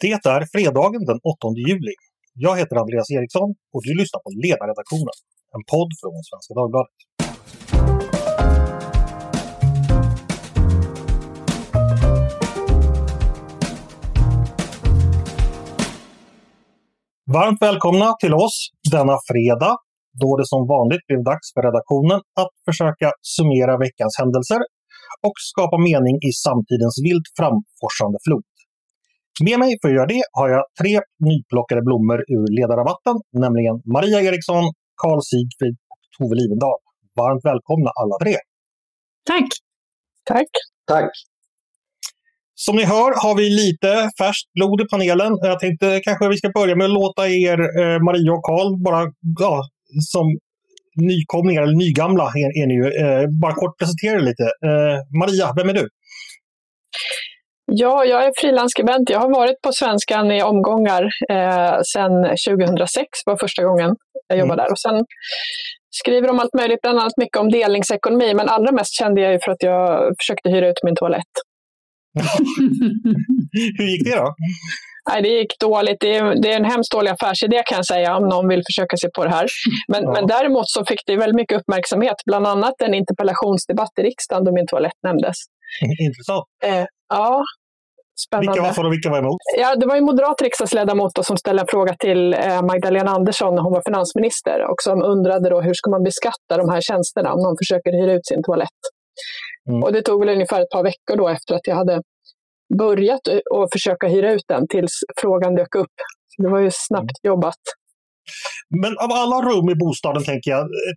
Det är fredagen den 8 juli. Jag heter Andreas Eriksson och du lyssnar på Ledarredaktionen, en podd från Svenska Dagbladet. Varmt välkomna till oss denna fredag då det som vanligt blev dags för redaktionen att försöka summera veckans händelser och skapa mening i samtidens vilt framforsande flod. Med mig för att göra det har jag tre nyplockade blommor ur ledarrabatten, nämligen Maria Eriksson, Karl Sigfrid och Tove Livendal. Varmt välkomna alla tre! Tack! Tack! Tack! Som ni hör har vi lite färskt blod i panelen. Jag tänkte kanske vi ska börja med att låta er, eh, Maria och Karl, bara ja, som nykomlingar, eller nygamla är, är ni ju, eh, bara kort presentera er lite. Eh, Maria, vem är du? Ja, jag är frilansskribent. Jag har varit på Svenskan i omgångar eh, sedan 2006 var första gången jag jobbade mm. där. Och sen skriver om allt möjligt, bland annat mycket om delningsekonomi, men allra mest kände jag ju för att jag försökte hyra ut min toalett. Hur gick det då? Nej, det gick dåligt. Det är, det är, en hemskt dålig affärsidé kan jag säga om någon vill försöka sig på det här. Men, ja. men däremot så fick det väldigt mycket uppmärksamhet, bland annat en interpellationsdebatt i riksdagen då min toalett nämndes. Intressant. Eh, ja, spännande. Vilka var för och vilka var emot? Ja, det var en moderat riksdagsledamot som ställde en fråga till eh, Magdalena Andersson när hon var finansminister och som undrade då hur ska man beskatta de här tjänsterna om någon försöker hyra ut sin toalett. Mm. Och det tog väl ungefär ett par veckor då efter att jag hade börjat att försöka hyra ut den tills frågan dök upp. Så det var ju snabbt mm. jobbat. Men av alla rum i bostaden tänker jag, eh,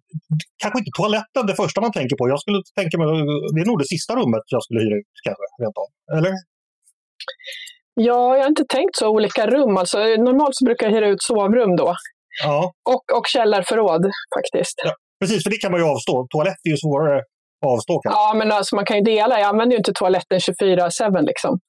kanske inte toaletten det första man tänker på. Jag skulle tänka mig, det är nog det sista rummet jag skulle hyra ut kanske, rent av. Eller? Ja, jag har inte tänkt så olika rum. Alltså, normalt så brukar jag hyra ut sovrum då. Ja. Och, och källarförråd faktiskt. Ja, precis, för det kan man ju avstå. Toalett är ju svårare att avstå. Kanske. Ja, men alltså, man kan ju dela. Jag använder ju inte toaletten 24-7 liksom.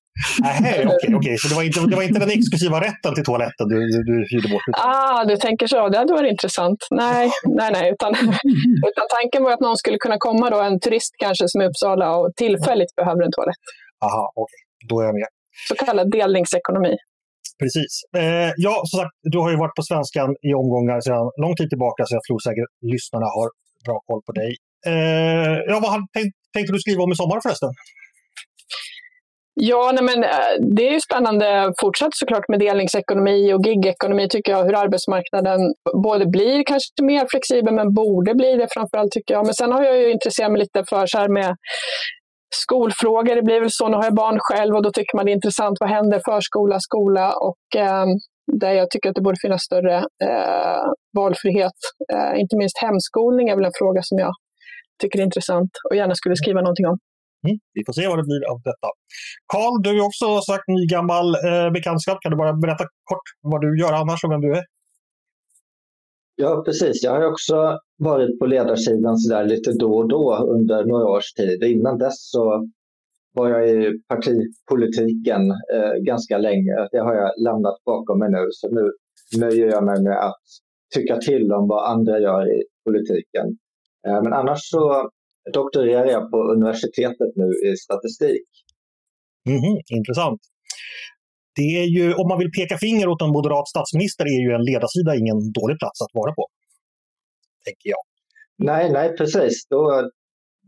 okej, okay, okay. så det var, inte, det var inte den exklusiva rätten till toaletten du, du, du hyrde bort? Utan... Ah, du tänker så. Det hade varit intressant. Nej, nej, nej. Utan, utan tanken var att någon skulle kunna komma då, en turist kanske som är i Uppsala och tillfälligt behöver en toalett. Aha, okej. Då är jag med. Så kallad delningsekonomi. Precis. Eh, ja, som sagt, du har ju varit på Svenskan i omgångar sedan lång tid tillbaka, så jag tror säkert lyssnarna har bra koll på dig. Eh, ja, vad tänkt, tänkte du skriva om i sommar förresten? Ja, nej men, eh, det är ju spännande fortsatt såklart med delningsekonomi och gigekonomi tycker jag, hur arbetsmarknaden både blir kanske mer flexibel men borde bli det framförallt tycker jag. Men sen har jag ju intresserat mig lite för så här med skolfrågor. Det blir väl så, nu har jag barn själv och då tycker man det är intressant. Vad händer förskola, skola och eh, där jag tycker att det borde finnas större eh, valfrihet. Eh, inte minst hemskolning är väl en fråga som jag tycker är intressant och gärna skulle skriva någonting om. Mm, vi får se vad det blir av detta. Karl, du är också sagt ny gammal eh, bekantskap. Kan du bara berätta kort vad du gör annars och vem du är? Ja, precis. Jag har också varit på ledarsidan så där lite då och då under några års tid. Innan dess så var jag i partipolitiken eh, ganska länge. Det har jag lämnat bakom mig nu. Så nu nöjer jag mig med att tycka till om vad andra gör i politiken. Eh, men annars så doktorerar jag på universitetet nu i statistik. Mm -hmm, intressant. Det är ju, om man vill peka finger åt en moderat statsminister är ju en ledarsida ingen dålig plats att vara på. Tänker jag. Nej, nej precis. Då,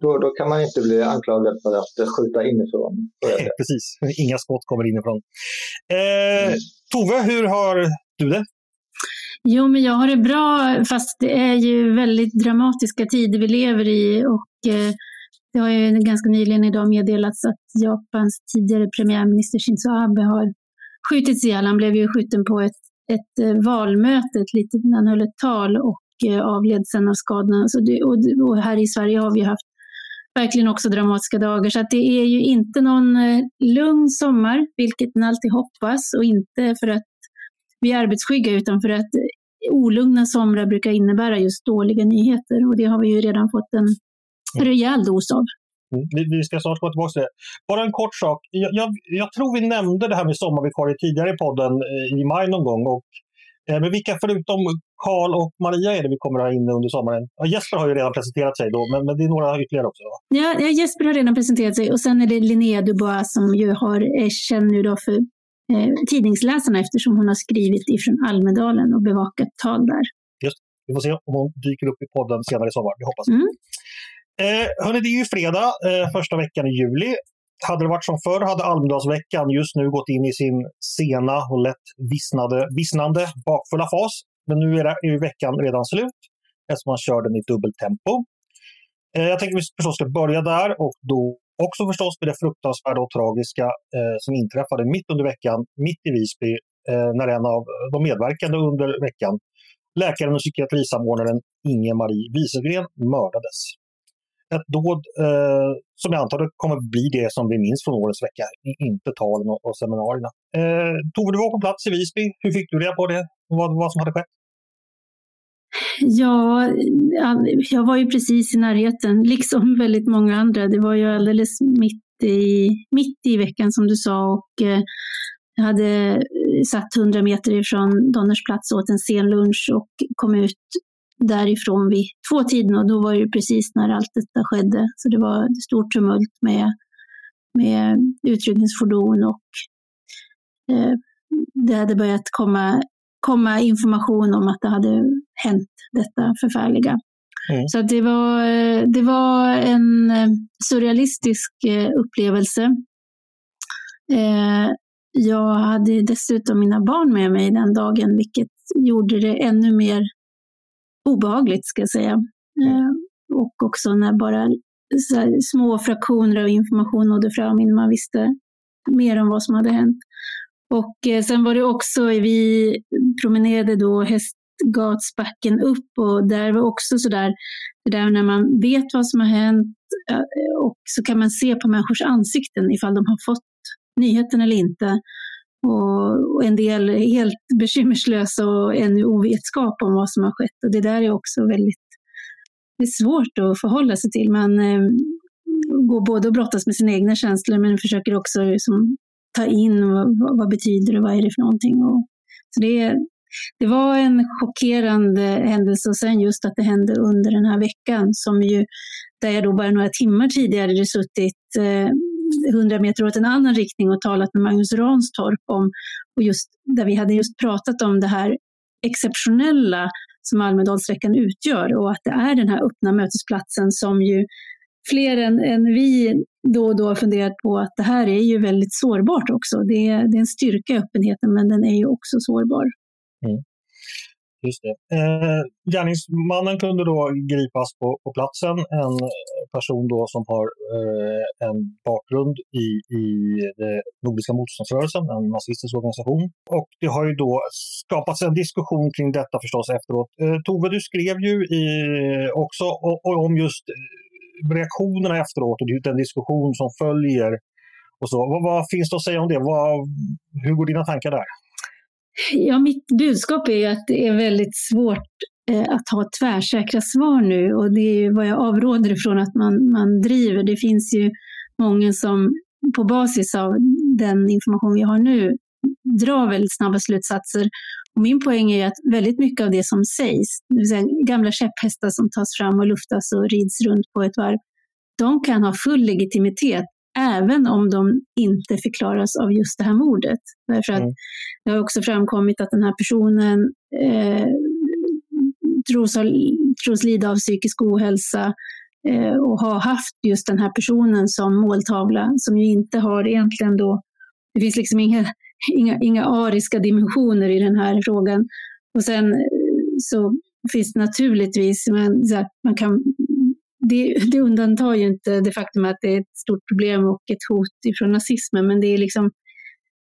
då, då kan man inte bli anklagad för att skjuta inifrån. precis, inga skott kommer inifrån. Eh, mm. Tove, hur har du det? Jo, men jag har det bra, fast det är ju väldigt dramatiska tider vi lever i och eh, det har ju ganska nyligen idag meddelats att Japans tidigare premiärminister Shinzo Abe har skjutits ihjäl. Han blev ju skjuten på ett, ett eh, valmöte, ett litet, han höll ett tal och eh, avled sen av skadorna. Så det, och, och, här i Sverige har vi haft verkligen också dramatiska dagar. Så att det är ju inte någon lugn sommar, vilket man alltid hoppas, och inte för att vi är arbetsskygga utan för att olugna somrar brukar innebära just dåliga nyheter och det har vi ju redan fått en rejäl dos av. Mm, vi, vi ska snart gå tillbaka till det. Bara en kort sak. Jag, jag, jag tror vi nämnde det här med sommarvikarier tidigare i podden eh, i maj någon gång. Och, eh, men vilka förutom Karl och Maria är det vi kommer att ha inne under sommaren? Ja, Jesper har ju redan presenterat sig då, men, men det är några ytterligare också. Ja, ja, Jesper har redan presenterat sig och sen är det Linnea Dubois som ju har, är känd nu då för eh, tidningsläsarna eftersom hon har skrivit ifrån Almedalen och bevakat tal där. Just Vi får se om hon dyker upp i podden senare i sommar. Vi hoppas. Mm. Eh, hörni, det är ju fredag, eh, första veckan i juli. Hade det varit som förr hade Almedalsveckan just nu gått in i sin sena och lätt vissnade, vissnande bakfulla fas. Men nu är, det, är veckan redan slut eftersom man kör den i dubbeltempo. Eh, jag tänker att vi förstås ska börja där och då också förstås med det fruktansvärda och tragiska eh, som inträffade mitt under veckan, mitt i Visby, eh, när en av de medverkande under veckan, läkaren och psykiatrisamordnaren Inge-Marie Wieselgren, mördades. Ett dåd eh, som jag antar kommer bli det som vi minns från årets vecka, inte talen och, och seminarierna. Eh, Tove, du var på plats i Visby. Hur fick du reda på det? Vad, vad som hade skett? Ja, jag var ju precis i närheten, liksom väldigt många andra. Det var ju alldeles mitt i, mitt i veckan som du sa och eh, jag hade satt 100 meter ifrån Donners plats åt en sen lunch och kom ut därifrån vid tvåtiden och då var det precis när allt detta skedde. Så det var stort tumult med, med utryckningsfordon och eh, det hade börjat komma komma information om att det hade hänt detta förfärliga. Mm. Så det, var, det var en eh, surrealistisk eh, upplevelse. Eh, jag hade dessutom mina barn med mig den dagen, vilket gjorde det ännu mer obehagligt, ska jag säga. Och också när bara små fraktioner av information nådde fram innan man visste mer om vad som hade hänt. Och eh, sen var det också, vi promenerade då Hästgatsbacken upp och där var också sådär, det där när man vet vad som har hänt eh, och så kan man se på människors ansikten ifall de har fått nyheten eller inte. Och, en del är helt bekymmerslösa och ännu ovetskap om vad som har skett. Och det där är också väldigt det är svårt att förhålla sig till. Man eh, går både och brottas med sina egna känslor men försöker också liksom, ta in vad, vad betyder det, vad är det för någonting. Och, så det, det var en chockerande händelse och sen just att det hände under den här veckan som ju, där jag då bara några timmar tidigare hade suttit eh, 100 meter åt en annan riktning och talat med Magnus Ranstorp om, och just där vi hade just pratat om det här exceptionella som Almedalsveckan utgör och att det är den här öppna mötesplatsen som ju fler än, än vi då och då har funderat på att det här är ju väldigt sårbart också. Det är, det är en styrka i öppenheten, men den är ju också sårbar. Mm. Just det. Eh, gärningsmannen kunde då gripas på, på platsen. En person då som har eh, en bakgrund i, i den Nordiska motståndsrörelsen, en nazistisk organisation. Och det har ju då skapats en diskussion kring detta förstås efteråt. Eh, Tove, du skrev ju i, också om just eh, reaktionerna efteråt och den diskussion som följer. Och så. Vad, vad finns det att säga om det? Vad, hur går dina tankar där? Ja, mitt budskap är att det är väldigt svårt eh, att ha tvärsäkra svar nu och det är vad jag avråder ifrån att man, man driver. Det finns ju många som på basis av den information vi har nu drar väldigt snabba slutsatser och min poäng är att väldigt mycket av det som sägs, det vill säga gamla käpphästar som tas fram och luftas och rids runt på ett varv, de kan ha full legitimitet även om de inte förklaras av just det här mordet. Därför att mm. det har också framkommit att den här personen eh, tros, ha, tros lida av psykisk ohälsa eh, och har haft just den här personen som måltavla, som ju inte har egentligen då, det finns liksom inga inga, inga ariska dimensioner i den här frågan. Och sen eh, så finns det naturligtvis, men, man kan, det, det undantar ju inte det faktum att det är ett stort problem och ett hot ifrån nazismen, men det är liksom,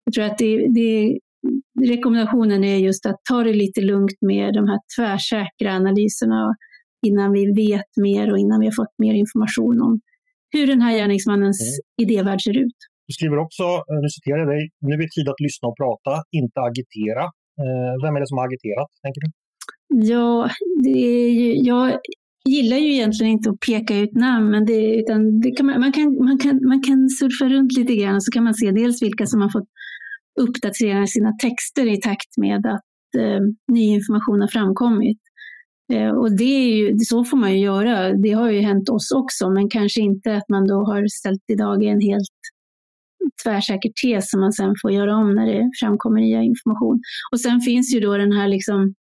jag tror att det, det, rekommendationen är just att ta det lite lugnt med de här tvärsäkra analyserna innan vi vet mer och innan vi har fått mer information om hur den här gärningsmannens mm. idévärld ser ut. Du skriver också, eh, nu citerar jag dig, nu är det tid att lyssna och prata, inte agitera. Eh, vem är det som har agiterat, tänker du? Ja, det är ju, jag gillar ju egentligen inte att peka ut namn, men det, utan det kan man, man, kan, man, kan, man kan surfa runt lite grann och så kan man se dels vilka som har fått uppdatera sina texter i takt med att eh, ny information har framkommit. Eh, och det är ju, så får man ju göra. Det har ju hänt oss också, men kanske inte att man då har ställt i dag en helt tvärsäker tes som man sen får göra om när det framkommer nya information. Och sen finns ju då den här liksom,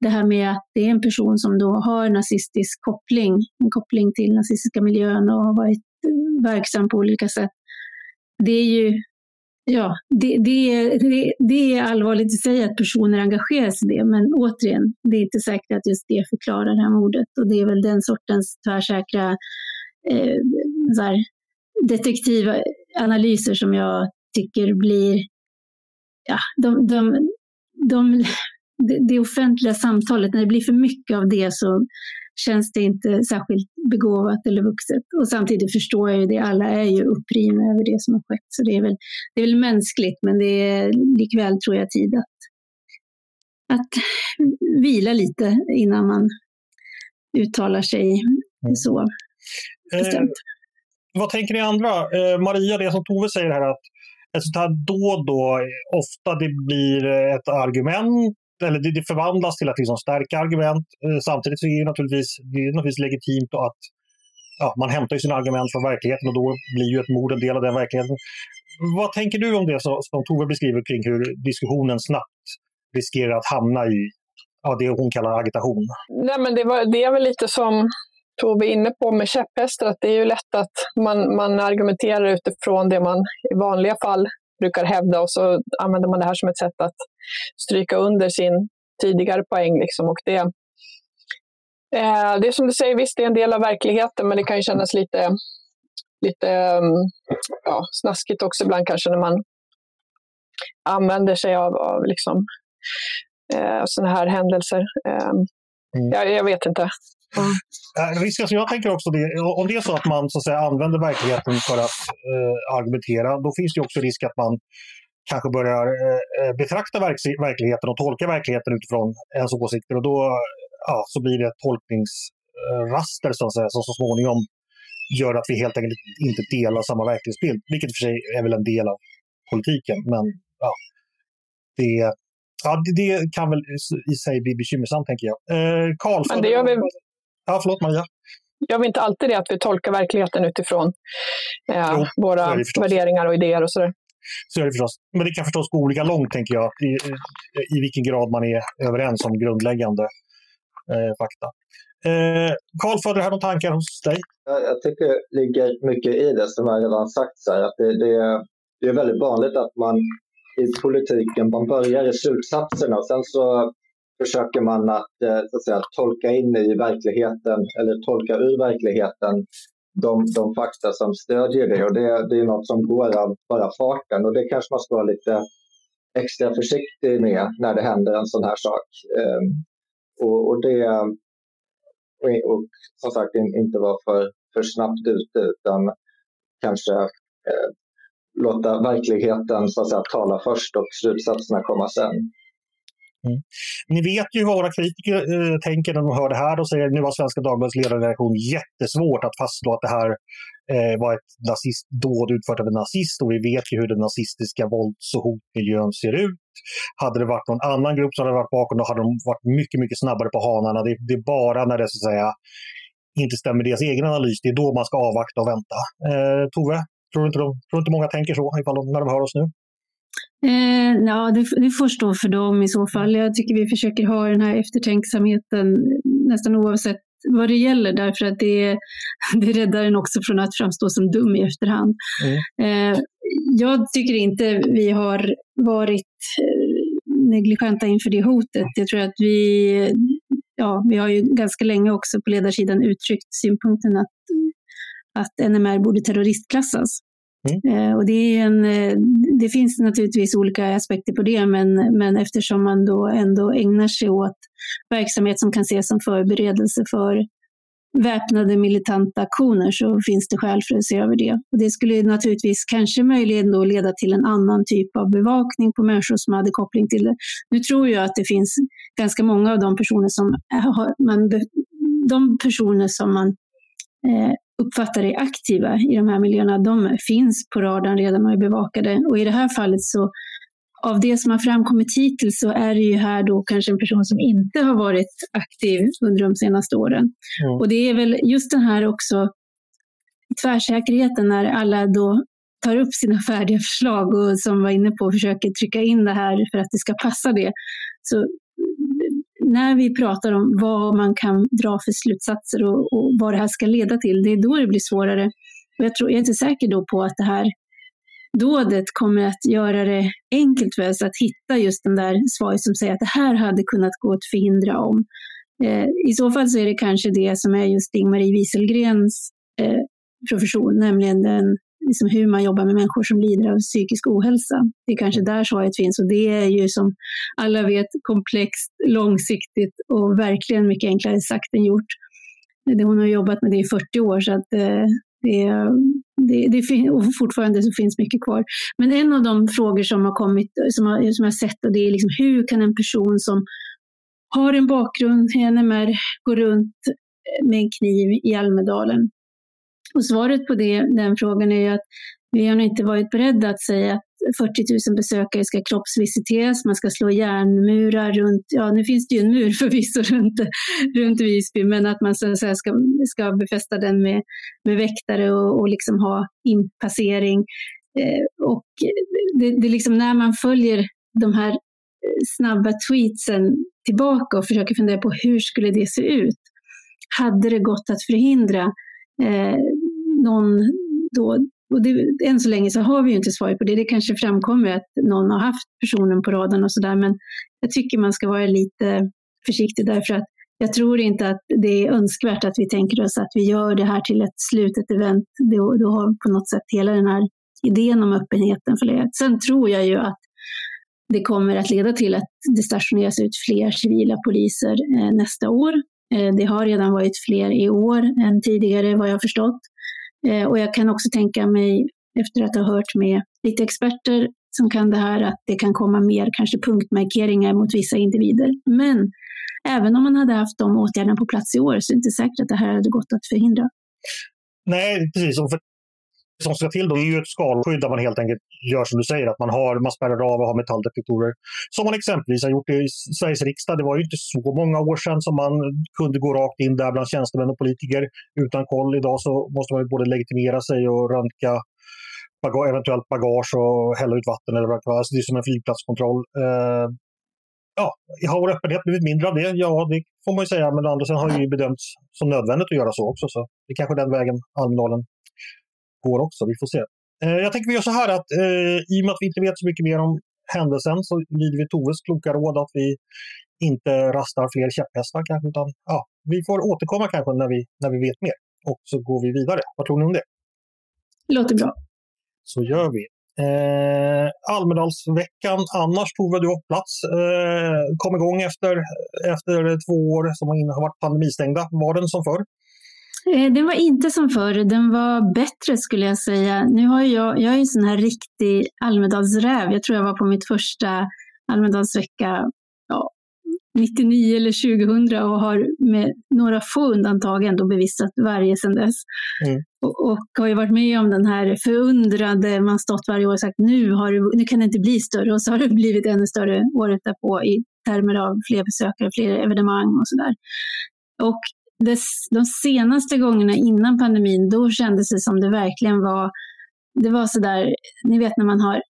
det här med att det är en person som då har nazistisk koppling, en koppling till nazistiska miljön och har varit eh, verksam på olika sätt. Det är ju Ja, det, det, det, det, är allvarligt i sig att personer engagerar sig i det, men återigen, det är inte säkert att just det förklarar det här mordet. Och det är väl den sortens tvärsäkra eh, så här, detektiva analyser som jag tycker blir, ja, de, de, de, det offentliga samtalet, när det blir för mycket av det så känns det inte särskilt begåvat eller vuxet. Och samtidigt förstår jag ju det, alla är ju upprivna över det som har skett. Så det är väl, det är väl mänskligt, men det är likväl tror jag tid att, att vila lite innan man uttalar sig mm. så bestämt. Eh, vad tänker ni andra? Eh, Maria, det som Tove säger här att ett sånt här då och då, ofta det blir ett argument eller det, det förvandlas till att liksom stärka argument. Eh, samtidigt så är det naturligtvis, det är naturligtvis legitimt att ja, man hämtar sina argument från verkligheten och då blir ju ett mord en del av den verkligheten. Vad tänker du om det som, som Tove beskriver kring hur diskussionen snabbt riskerar att hamna i ja, det hon kallar agitation? Nej, men det, var, det är väl lite som Tove är inne på med käpphästar, att det är ju lätt att man, man argumenterar utifrån det man i vanliga fall brukar hävda och så använder man det här som ett sätt att stryka under sin tidigare poäng. Liksom. Och det, eh, det är som du säger, visst det är en del av verkligheten men det kan ju kännas lite, lite mm, ja, snaskigt också ibland kanske när man använder sig av, av liksom, eh, sådana här händelser. Eh, mm. jag, jag vet inte. Mm. Risken som jag tänker också, det, om det är så att man så att säga, använder verkligheten för att eh, argumentera, då finns det också risk att man kanske börjar eh, eh betrakta verk verkligheten och tolka verkligheten utifrån ens åsikter. Och då ja, så blir det tolkningsraster så att säga, som så småningom gör att vi helt enkelt inte delar samma verklighetsbild. Vilket i och för sig är väl en del av politiken. Men ja, det, ja, det, det kan väl i sig bli bekymmersamt, tänker jag. Eh, Karl, Men det gör vi Ja, förlåt Maria. Gör vi inte alltid det att vi tolkar verkligheten utifrån eh, jo, våra värderingar och idéer och sådär? Så är det förstås. Men det kan förstås gå olika långt, tänker jag, i, i vilken grad man är överens om grundläggande eh, fakta. Eh, Karl, eh, föder det här några tankar hos dig? Jag, jag tycker det ligger mycket i det som jag redan sagt. Så här, att det, det, det är väldigt vanligt att man i politiken man börjar i slutsatserna och sen så försöker man att, eh, så att säga, tolka in i verkligheten eller tolka ur verkligheten de, de fakta som stödjer det. Och det, det är något som går av bara farten och det kanske man ska vara lite extra försiktig med när det händer en sån här sak. Ehm, och, och, det, och, och som sagt inte vara för, för snabbt ute utan kanske eh, låta verkligheten så att säga, tala först och slutsatserna komma sen. Mm. Ni vet ju vad våra kritiker eh, tänker när de hör det här. De säger nu har Svenska Dagbladets ledarredaktion jättesvårt att fastslå att det här eh, var ett nazistdåd utfört av en nazist och vi vet ju hur den nazistiska vålds och hotmiljön ser ut. Hade det varit någon annan grupp som hade varit bakom då hade de varit mycket, mycket snabbare på hanarna. Det, det är bara när det så att säga inte stämmer deras egen analys, det är då man ska avvakta och vänta. Eh, Tove, tror du inte, de, tror inte många tänker så ifall de, när de hör oss nu? Eh, ja, det, det får stå för dem i så fall. Jag tycker vi försöker ha den här eftertänksamheten nästan oavsett vad det gäller, därför att det, det räddar en också från att framstå som dum i efterhand. Mm. Eh, jag tycker inte vi har varit eh, negligenta inför det hotet. Jag tror att vi, ja, vi har ju ganska länge också på ledarsidan uttryckt synpunkten att, att NMR borde terroristklassas. Mm. Eh, och det, är en, eh, det finns naturligtvis olika aspekter på det, men, men eftersom man då ändå ägnar sig åt verksamhet som kan ses som förberedelse för väpnade militanta aktioner så finns det skäl för att se över det. Och det skulle naturligtvis kanske möjligen då leda till en annan typ av bevakning på människor som hade koppling till det. Nu tror jag att det finns ganska många av de personer som, har, man, de personer som man eh, uppfattar är aktiva i de här miljöerna, de finns på radarn redan och är bevakade. Och i det här fallet så, av det som har framkommit hittills så är det ju här då kanske en person som inte har varit aktiv under de senaste åren. Mm. Och det är väl just den här också tvärsäkerheten när alla då tar upp sina färdiga förslag och som var inne på försöker trycka in det här för att det ska passa det. Så när vi pratar om vad man kan dra för slutsatser och, och vad det här ska leda till, det är då det blir svårare. Och jag, tror, jag är inte säker då på att det här dådet kommer att göra det enkelt för oss att hitta just den där svaret som säger att det här hade kunnat gå att förhindra om. Eh, I så fall så är det kanske det som är just Ingmarie Wieselgrens eh, profession, nämligen den, liksom hur man jobbar med människor som lider av psykisk ohälsa. Det är kanske där svaret finns och det är ju som alla vet komplext, långsiktigt och verkligen mycket enklare sagt än gjort. Hon har jobbat med det i 40 år så att eh, det, det, det, och fortfarande så finns mycket kvar. Men en av de frågor som har kommit, som, har, som jag sett, och det är liksom, hur kan en person som har en bakgrund i NMR gå runt med en kniv i Almedalen? Och svaret på det, den frågan är ju att vi har inte varit beredda att säga att 40 000 besökare ska kroppsvisiteras, man ska slå järnmurar runt, ja nu finns det ju en mur förvisso runt, runt Visby, men att man så säga, ska, ska befästa den med, med väktare och, och liksom ha inpassering. Eh, och det, det liksom när man följer de här eh, snabba tweetsen tillbaka och försöker fundera på hur skulle det se ut? Hade det gått att förhindra eh, någon då och det, än så länge så har vi ju inte svaret på det. Det kanske framkommer att någon har haft personen på radarn och sådär, men jag tycker man ska vara lite försiktig därför att jag tror inte att det är önskvärt att vi tänker oss att vi gör det här till ett slutet event. Då, då har på något sätt hela den här idén om öppenheten förlegat. Sen tror jag ju att det kommer att leda till att det stationeras ut fler civila poliser eh, nästa år. Eh, det har redan varit fler i år än tidigare vad jag förstått. Eh, och jag kan också tänka mig, efter att ha hört med lite experter som kan det här, att det kan komma mer kanske punktmarkeringar mot vissa individer. Men även om man hade haft de åtgärderna på plats i år så är det inte säkert att det här hade gått att förhindra. Nej, precis. Och för som ska till då är ju ett skalskydd där man helt enkelt gör som du säger, att man, har, man spärrar av och har metalldetektorer. Som man exempelvis har gjort i Sveriges riksdag. Det var ju inte så många år sedan som man kunde gå rakt in där bland tjänstemän och politiker utan koll. Idag så måste man ju både legitimera sig och röntga baga eventuellt bagage och hälla ut vatten. Eller vad det, alltså det är som en flygplatskontroll. Uh, ja, har vår öppenhet blivit mindre av det? Ja, det får man ju säga. Men andra sidan har ju bedömts som nödvändigt att göra så också. Så det är kanske den vägen Almedalen går också. Vi får se. Eh, jag tänker vi gör så här att eh, i och med att vi inte vet så mycket mer om händelsen så lyder vi Toves kloka råd att vi inte rastar fler käpphästar kanske, utan ja, vi får återkomma kanske när vi, när vi vet mer. Och så går vi vidare. Vad tror ni om det? Låter bra. Så gör vi. Eh, Almedalsveckan annars, Tove, du har plats. Eh, kom igång efter, efter två år som har varit pandemistängda. Var den som förr? Eh, den var inte som förr, den var bättre skulle jag säga. Nu har jag, jag är en sån här riktig Almedalsräv. Jag tror jag var på mitt första Almedalsvecka ja, 99 eller 2000 och har med några få undantag ändå bevisat varje sedan dess. Mm. Och, och, har ju varit med om den här förundrade, man stått varje år och sagt nu, har det, nu kan det inte bli större och så har det blivit ännu större året därpå i termer av fler besökare, fler evenemang och sådär. Och det, de senaste gångerna innan pandemin, då kändes det som det verkligen var, det var sådär, ni vet när man har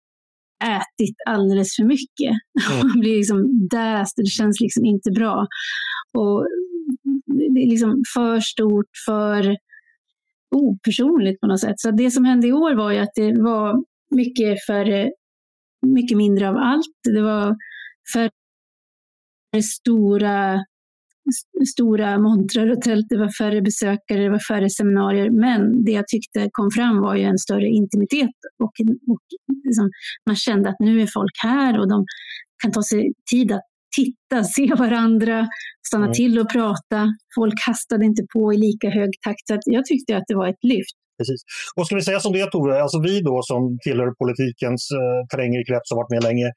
ätit alldeles för mycket. Mm. Man blir liksom däst, det känns liksom inte bra. Och det är liksom för stort, för opersonligt på något sätt. Så det som hände i år var ju att det var mycket, för, mycket mindre av allt. Det var för stora stora montrar och tält, det var färre besökare, det var färre seminarier. Men det jag tyckte kom fram var ju en större intimitet och, och liksom, man kände att nu är folk här och de kan ta sig tid att titta, se varandra, stanna mm. till och prata. Folk kastade inte på i lika hög takt. Så jag tyckte att det var ett lyft. Precis. Och ska vi säga som det Tove, alltså vi då som tillhör politikens eh, terränger i krets och varit med länge,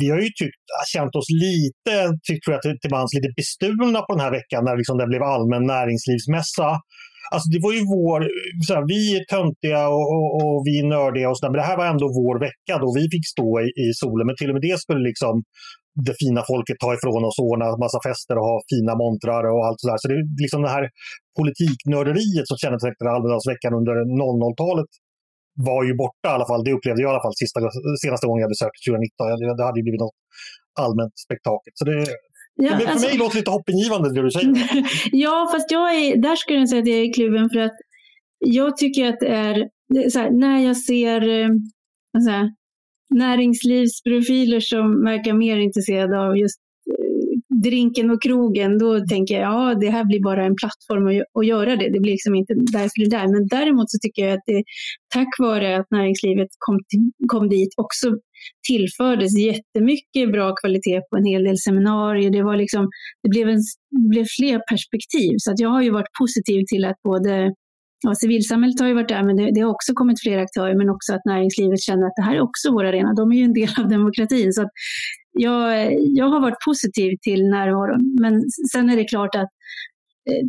vi har ju tyckt, känt oss lite, tror jag till, till mans, lite bestulna på den här veckan när liksom det blev allmän näringslivsmässa. Alltså det var ju vår, såhär, vi är töntiga och, och, och, vi är nördiga och sådär, men det här var ändå vår vecka då vi fick stå i, i solen. Men till och med det skulle liksom det fina folket ta ifrån oss och ordna massa fester och ha fina montrar och allt sådär. Så det är liksom den här politiknörderiet som kännetecknade Almedalsveckan under 00-talet var ju borta i alla fall. Det upplevde jag i alla fall sista, senaste gången jag besökte 2019. Det, hade ju blivit något allmänt spektakel. Så det, Ja, för, alltså, mig låter det lite hoppingivande det du säger. ja, fast jag är, där skulle jag säga att jag är kluven för att jag tycker att det är, det är här, när jag ser alltså, näringslivsprofiler som verkar mer intresserade av just drinken och krogen, då tänker jag ja, det här blir bara en plattform att, att göra det. Det blir liksom inte därför det där. Men däremot så tycker jag att det tack vare att näringslivet kom, till, kom dit också tillfördes jättemycket bra kvalitet på en hel del seminarier. Det, var liksom, det, blev, en, det blev fler perspektiv. Så att jag har ju varit positiv till att både Ja, civilsamhället har ju varit där, men det, det, har också kommit fler aktörer, men också att näringslivet känner att det här är också vår arena. De är ju en del av demokratin. Så jag, jag har varit positiv till närvaron, men sen är det klart att eh,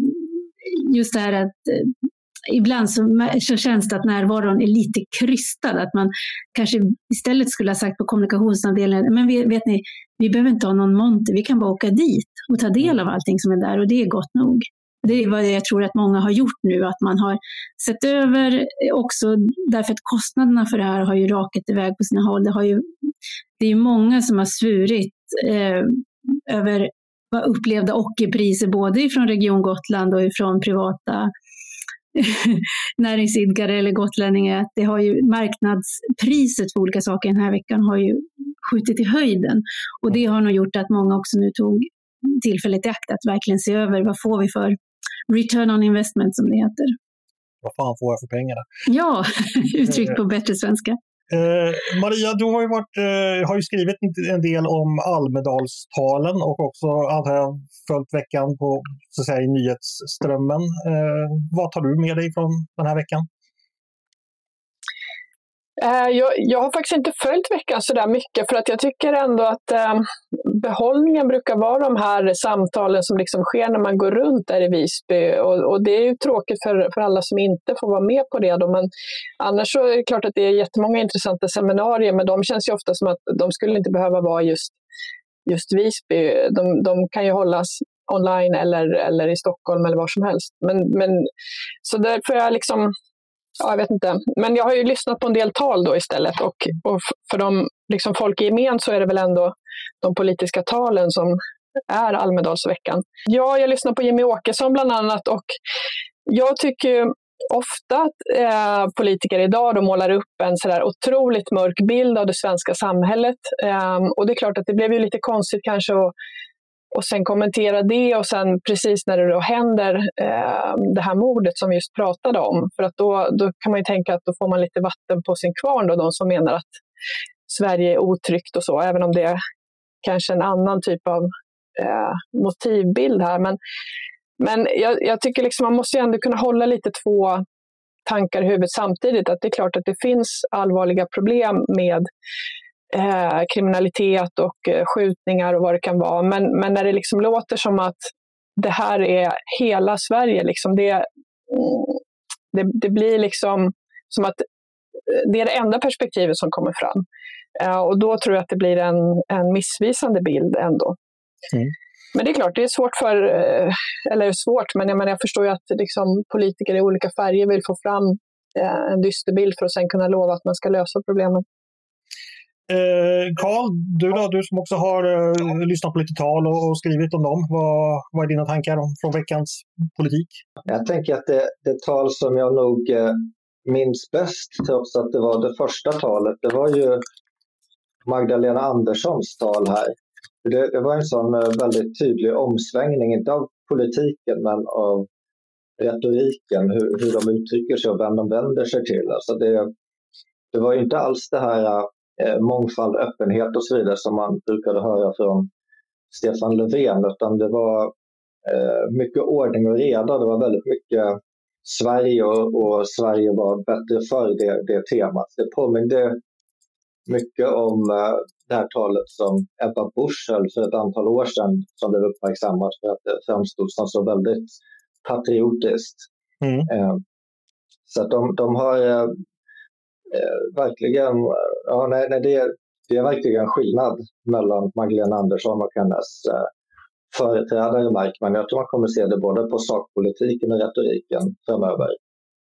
just det här att eh, ibland så, så känns det att närvaron är lite krystad. Att man kanske istället skulle ha sagt på kommunikationsavdelningen, men vet ni, vi behöver inte ha någon monter, vi kan bara åka dit och ta del av allting som är där och det är gott nog. Det är vad jag tror att många har gjort nu, att man har sett över också, därför att kostnaderna för det här har ju rakat iväg på sina håll. Det, har ju, det är många som har svurit eh, över vad upplevda ockerpriser, både från Region Gotland och från privata näringsidkare eller gotlänningar. Det har ju, marknadspriset för olika saker den här veckan har ju skjutit i höjden. Och det har nog gjort att många också nu tog tillfället i akt att verkligen se över vad får vi för return on investment som det heter. Vad fan får jag för pengarna? Ja, uttryckt på bättre svenska. Eh, Maria, du har ju, varit, eh, har ju skrivit en del om Almedalstalen och också antar jag följt veckan på så att säga, i nyhetsströmmen. Eh, vad tar du med dig från den här veckan? Eh, jag, jag, har faktiskt inte följt veckan så där mycket för att jag tycker ändå att eh, behållningen brukar vara de här samtalen som liksom sker när man går runt där i Visby. Och, och det är ju tråkigt för, för alla som inte får vara med på det. Då. Men annars så är det klart att det är jättemånga intressanta seminarier men de känns ju ofta som att de skulle inte behöva vara just, just Visby. De, de kan ju hållas online eller, eller i Stockholm eller var som helst. Men, men, så därför är jag liksom ja, jag vet inte. Men jag har ju lyssnat på en del tal då istället och, och för de, liksom folk i gemen så är det väl ändå de politiska talen som är Almedalsveckan. Ja, jag lyssnar på Jimmy Åkesson bland annat och jag tycker ofta att eh, politiker idag då målar upp en sådär otroligt mörk bild av det svenska samhället. Eh, och det är klart att det blev ju lite konstigt kanske att och sen kommentera det och sen precis när det då händer eh, det här mordet som vi just pratade om, för att då, då kan man ju tänka att då får man lite vatten på sin kvarn, då, de som menar att Sverige är otryggt och så, även om det är kanske en annan typ av eh, motivbild här. Men, men jag, jag tycker liksom man måste ändå kunna hålla lite två tankar i huvudet samtidigt. Att det är klart att det finns allvarliga problem med eh, kriminalitet och eh, skjutningar och vad det kan vara. Men, men när det liksom låter som att det här är hela Sverige, liksom det, det, det blir liksom som att eh, det är det enda perspektivet som kommer fram. Eh, och då tror jag att det blir en, en missvisande bild ändå. Mm. Men det är klart, det är svårt för, eller svårt, men jag, menar, jag förstår ju att liksom, politiker i olika färger vill få fram en dyster bild för att sen kunna lova att man ska lösa problemen. Karl, eh, du då, du som också har eh, lyssnat på lite tal och, och skrivit om dem. Vad, vad är dina tankar om, från veckans politik? Jag tänker att det, det tal som jag nog eh, minns bäst, trots att det var det första talet, det var ju Magdalena Anderssons tal här. Det, det var en sån eh, väldigt tydlig omsvängning, inte av politiken men av retoriken, hur, hur de uttrycker sig och vem de vänder sig till. Alltså det, det var inte alls det här eh, mångfald, öppenhet och så vidare som man brukade höra från Stefan Löfven, utan det var eh, mycket ordning och reda. Det var väldigt mycket Sverige och, och Sverige var bättre för det, det temat. Det påminde mycket om eh, det här talet som Ebba Busch höll för ett antal år sedan som blev uppmärksammat för att det framstod som så väldigt patriotiskt. Mm. Eh, så att de, de har eh, eh, verkligen, ja, nej, nej, det, det är verkligen skillnad mellan Magdalena Andersson och hennes eh, företrädare märker man. Jag tror man kommer se det både på sakpolitiken och retoriken framöver.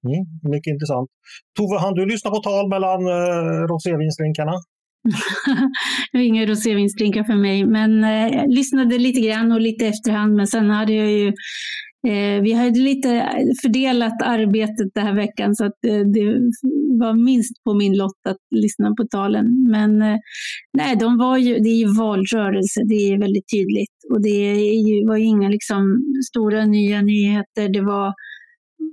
Mm, mycket intressant. Tove, han du lyssna på tal mellan eh, rosévinsdrinkarna? det var inga rosévinsdrinkar för mig, men eh, lyssnade lite grann och lite efterhand. Men sen hade jag ju Eh, vi hade lite eh, fördelat arbetet den här veckan så att eh, det var minst på min lott att lyssna på talen. Men eh, nej, de var ju, det är ju valrörelse, det är väldigt tydligt. Och det ju, var ju inga liksom, stora nya nyheter. Det var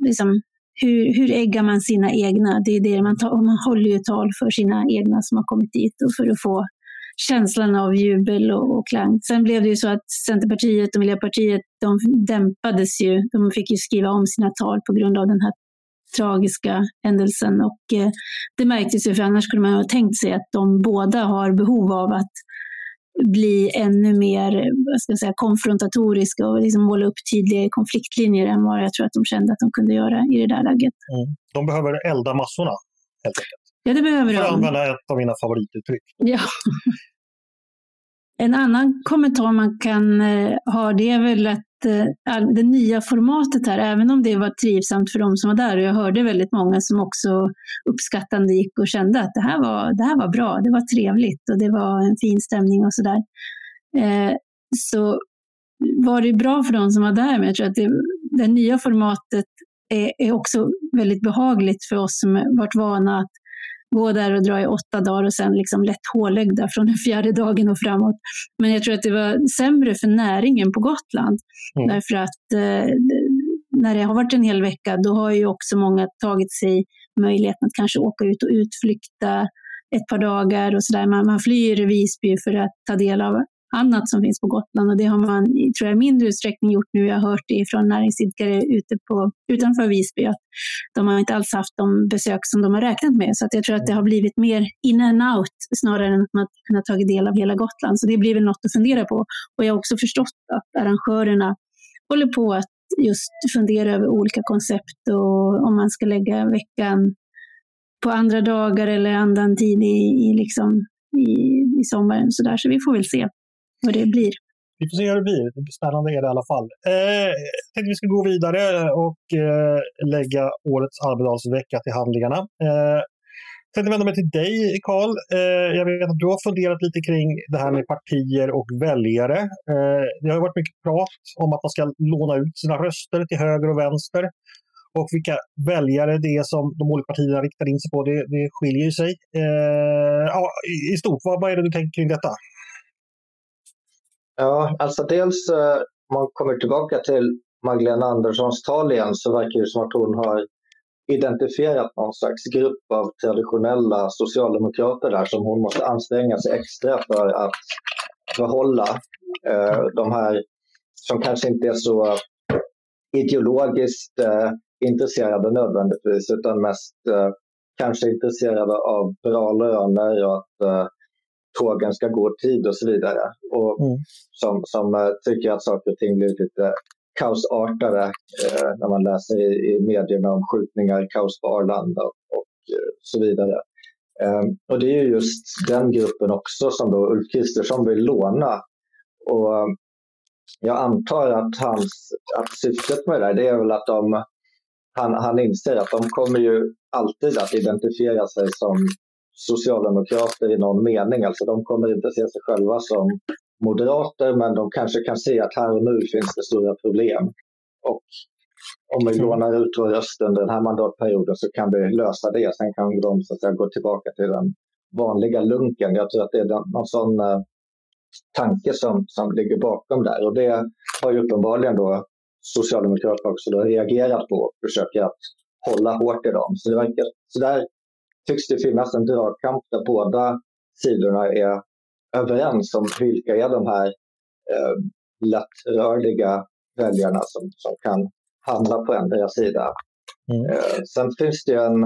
liksom, hur, hur äggar man sina egna? Det är det man, tar, man håller ju tal för sina egna som har kommit dit och för att få känslan av jubel och, och klang. Sen blev det ju så att Centerpartiet och Miljöpartiet, de dämpades ju. De fick ju skriva om sina tal på grund av den här tragiska händelsen. Och eh, det märktes ju, för annars skulle man ha tänkt sig att de båda har behov av att bli ännu mer vad ska jag säga, konfrontatoriska och liksom måla upp tydliga konfliktlinjer än vad jag tror att de kände att de kunde göra i det där läget. Mm. De behöver elda massorna, helt enkelt. Ja, det behöver de. För att använda ett av mina favorituttryck. Ja. En annan kommentar man kan eh, ha det är väl att eh, det nya formatet här, även om det var trivsamt för de som var där, och jag hörde väldigt många som också uppskattande gick och kände att det här var, det här var bra, det var trevligt och det var en fin stämning och sådär. Eh, så var det bra för de som var där, men jag tror att det, det nya formatet är, är också väldigt behagligt för oss som varit vana att gå där och dra i åtta dagar och sen liksom lätt hålögda från den fjärde dagen och framåt. Men jag tror att det var sämre för näringen på Gotland. Mm. Därför att eh, när det har varit en hel vecka, då har ju också många tagit sig möjligheten att kanske åka ut och utflykta ett par dagar och sådär. Man, man flyr Visby för att ta del av annat som finns på Gotland och det har man tror jag, i mindre utsträckning gjort nu. Jag har hört det från näringsidkare ute på, utanför Visby att de har inte alls haft de besök som de har räknat med. Så att jag tror att det har blivit mer in and out snarare än att man kunnat tagit del av hela Gotland. Så det blir väl något att fundera på. Och jag har också förstått att arrangörerna håller på att just fundera över olika koncept och om man ska lägga veckan på andra dagar eller annan tid i, i, liksom, i, i sommaren. Så, där. så vi får väl se vad det blir. Vi får se hur det blir. Det blir spännande är det i alla fall. Eh, jag tänkte vi ska gå vidare och eh, lägga årets Almedalsvecka till handlingarna. Eh, jag tänkte vända mig till dig, Karl. Eh, jag vet att du har funderat lite kring det här med partier och väljare. Eh, det har varit mycket prat om att man ska låna ut sina röster till höger och vänster. Och vilka väljare det är som de olika partierna riktar in sig på, det, det skiljer sig. Eh, ja, i, I stort, vad, vad är det du tänker kring detta? Ja, alltså dels eh, om man kommer tillbaka till Magdalena Anderssons tal igen så verkar det som att hon har identifierat någon slags grupp av traditionella socialdemokrater där som hon måste anstränga sig extra för att behålla. Eh, de här som kanske inte är så ideologiskt eh, intresserade nödvändigtvis utan mest eh, kanske intresserade av bra löner och att eh, tågen ska gå tid och så vidare. Och mm. som, som uh, tycker att saker och ting blivit lite kaosartade uh, när man läser i, i medierna om skjutningar, kaos på Arlanda och, och uh, så vidare. Um, och det är just den gruppen också som då Ulf Kristersson vill låna. Och um, jag antar att, hans, att syftet med det där det är väl att de, han, han inser att de kommer ju alltid att identifiera sig som socialdemokrater i någon mening. Alltså de kommer inte se sig själva som moderater, men de kanske kan se att här och nu finns det stora problem. Och om vi lånar ut vår röst under den här mandatperioden så kan vi lösa det. Sen kan de så att säga, gå tillbaka till den vanliga lunken. Jag tror att det är någon sån uh, tanke som, som ligger bakom där. Och det har ju uppenbarligen då Socialdemokraterna också då reagerat på och försöker att hålla hårt i dem. Så det verkar, så där tycks det finnas en dragkamp där båda sidorna är överens om vilka är de här eh, lättrörliga väljarna som, som kan hamna på endera sida. Mm. Eh, sen finns det en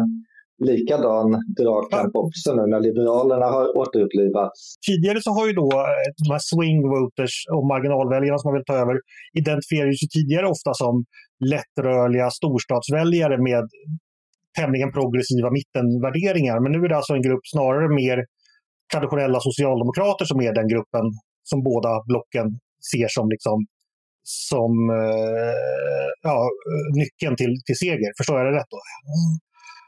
likadan dragkamp också nu när Liberalerna har återupplivats. Tidigare så har ju då eh, de här swing voters och marginalväljarna som man vill ta över identifierades ju tidigare ofta som lättrörliga storstadsväljare med tämligen progressiva mittenvärderingar. Men nu är det alltså en grupp snarare mer traditionella socialdemokrater som är den gruppen som båda blocken ser som liksom som eh, ja, nyckeln till, till seger. Förstår jag det rätt då?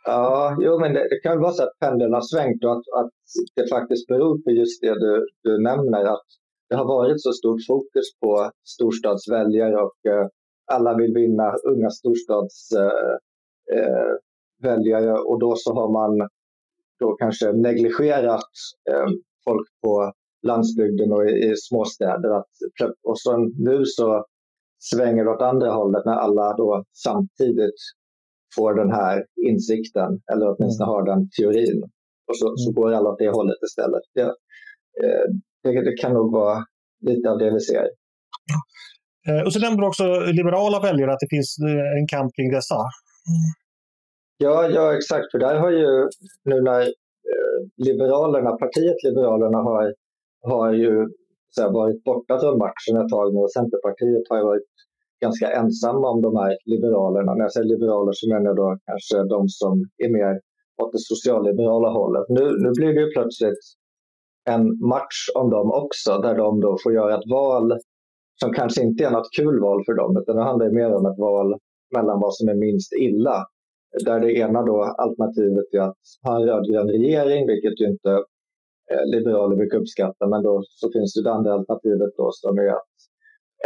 Ja, jo, men det, det kan vara så att pendeln har svängt och att, att det faktiskt beror på just det du, du nämner. Att det har varit så stort fokus på storstadsväljare och eh, alla vill vinna unga storstads... eh, eh eh, och då så har man då kanske negligerat eh, folk på landsbygden och i, i småstäder. Att, och så nu så svänger det åt andra hållet när alla då samtidigt får den här insikten, eller åtminstone mm. har den teorin. Och så, så mm. går alla åt det hållet istället. Det, eh, det, det kan nog vara lite av det vi ser. Eh, och så nämnde du också liberala väljare, att det finns eh, en kamp kring dessa. Ja, ja, exakt. För där har ju nu när eh, Liberalerna, partiet Liberalerna har, har ju så här, varit borta från matchen ett tag nu och Centerpartiet har varit ganska ensamma om de här liberalerna. När jag säger liberaler så menar jag då kanske de som är mer åt det socialliberala hållet. Nu, nu blir det ju plötsligt en match om dem också, där de då får göra ett val som kanske inte är något kul val för dem, utan det handlar mer om ett val mellan vad som är minst illa. Där det ena då alternativet är att ha en rödgrön regering, vilket ju inte eh, liberaler brukar uppskatta, men då så finns det, det andra alternativet då som är att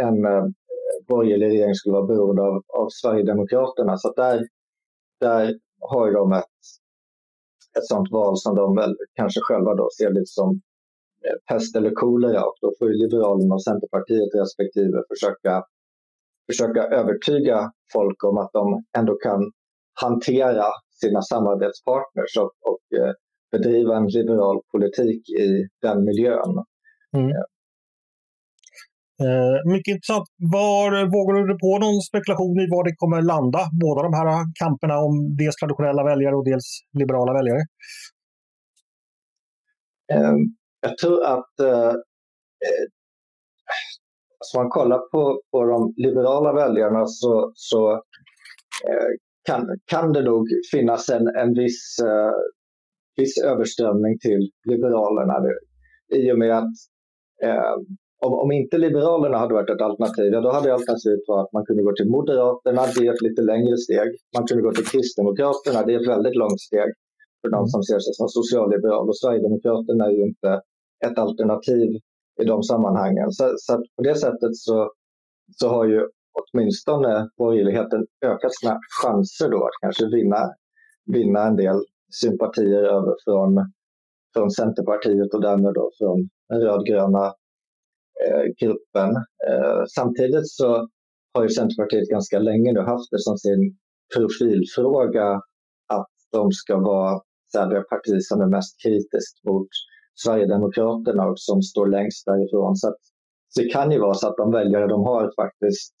en eh, borgerlig regering skulle vara beroende av, av Sverigedemokraterna. Så där, där har de ett, ett sånt val som de väl kanske själva då ser lite som eh, pest eller kolera och då får ju Liberalerna och Centerpartiet respektive försöka, försöka övertyga folk om att de ändå kan hantera sina samarbetspartners och, och eh, bedriva en liberal politik i den miljön. Mm. Eh, Eh, mycket intressant. Var, vågar du på någon spekulation i var det kommer landa? Båda de här kamperna om dels traditionella väljare och dels liberala väljare? Eh, jag tror att eh, eh alltså man kollar på, på de liberala väljarna så, så eh, kan, kan det nog finnas en, en viss, eh, viss överströmning till Liberalerna i och med att eh, om, om inte Liberalerna hade varit ett alternativ, ja, då hade alternativet varit att man kunde gå till Moderaterna, det är ett lite längre steg. Man kunde gå till Kristdemokraterna, det är ett väldigt långt steg för de som ser sig som socialliberal. Och Sverigedemokraterna är ju inte ett alternativ i de sammanhangen. Så, så på det sättet så, så har ju åtminstone borgerligheten ökat sina chanser då att kanske vinna, vinna en del sympatier över från, från Centerpartiet och därmed då från den rödgröna Eh, gruppen. Eh, samtidigt så har ju Centerpartiet ganska länge nu haft det som sin profilfråga att de ska vara det parti som är mest kritiskt mot Sverigedemokraterna och som står längst därifrån. Så, att, så det kan ju vara så att de väljare de har faktiskt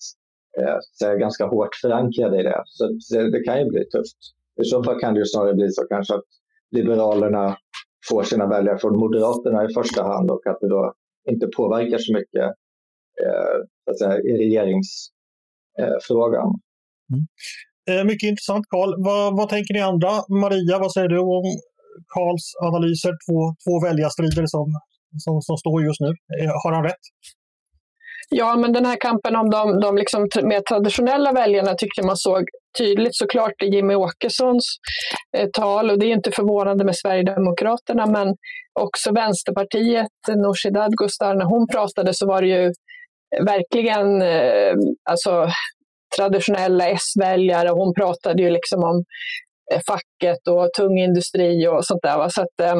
eh, är ganska hårt förankrade i det. Så det, kan ju bli tufft. I så fall kan det ju snarare bli så kanske att Liberalerna får sina väljare från Moderaterna i första hand och att det då inte påverkar så mycket eh, att säga, i regeringsfrågan. Mm. Eh, mycket intressant Karl. Vad, vad, tänker ni andra? Maria, vad säger du om Karls analyser? Två, två väljarstrider som, som, som står just nu. Eh, har han rätt? Ja, men den här kampen om de, de liksom mer traditionella väljarna tyckte man såg tydligt såklart i Jimmy Åkessons eh, tal och det är inte förvånande med Sverigedemokraterna men också Vänsterpartiet, Nooshi Dadgostar, när hon pratade så var det ju verkligen eh, alltså, traditionella S-väljare. Hon pratade ju liksom om eh, facket och tung industri och sånt där. Va? Så att, eh,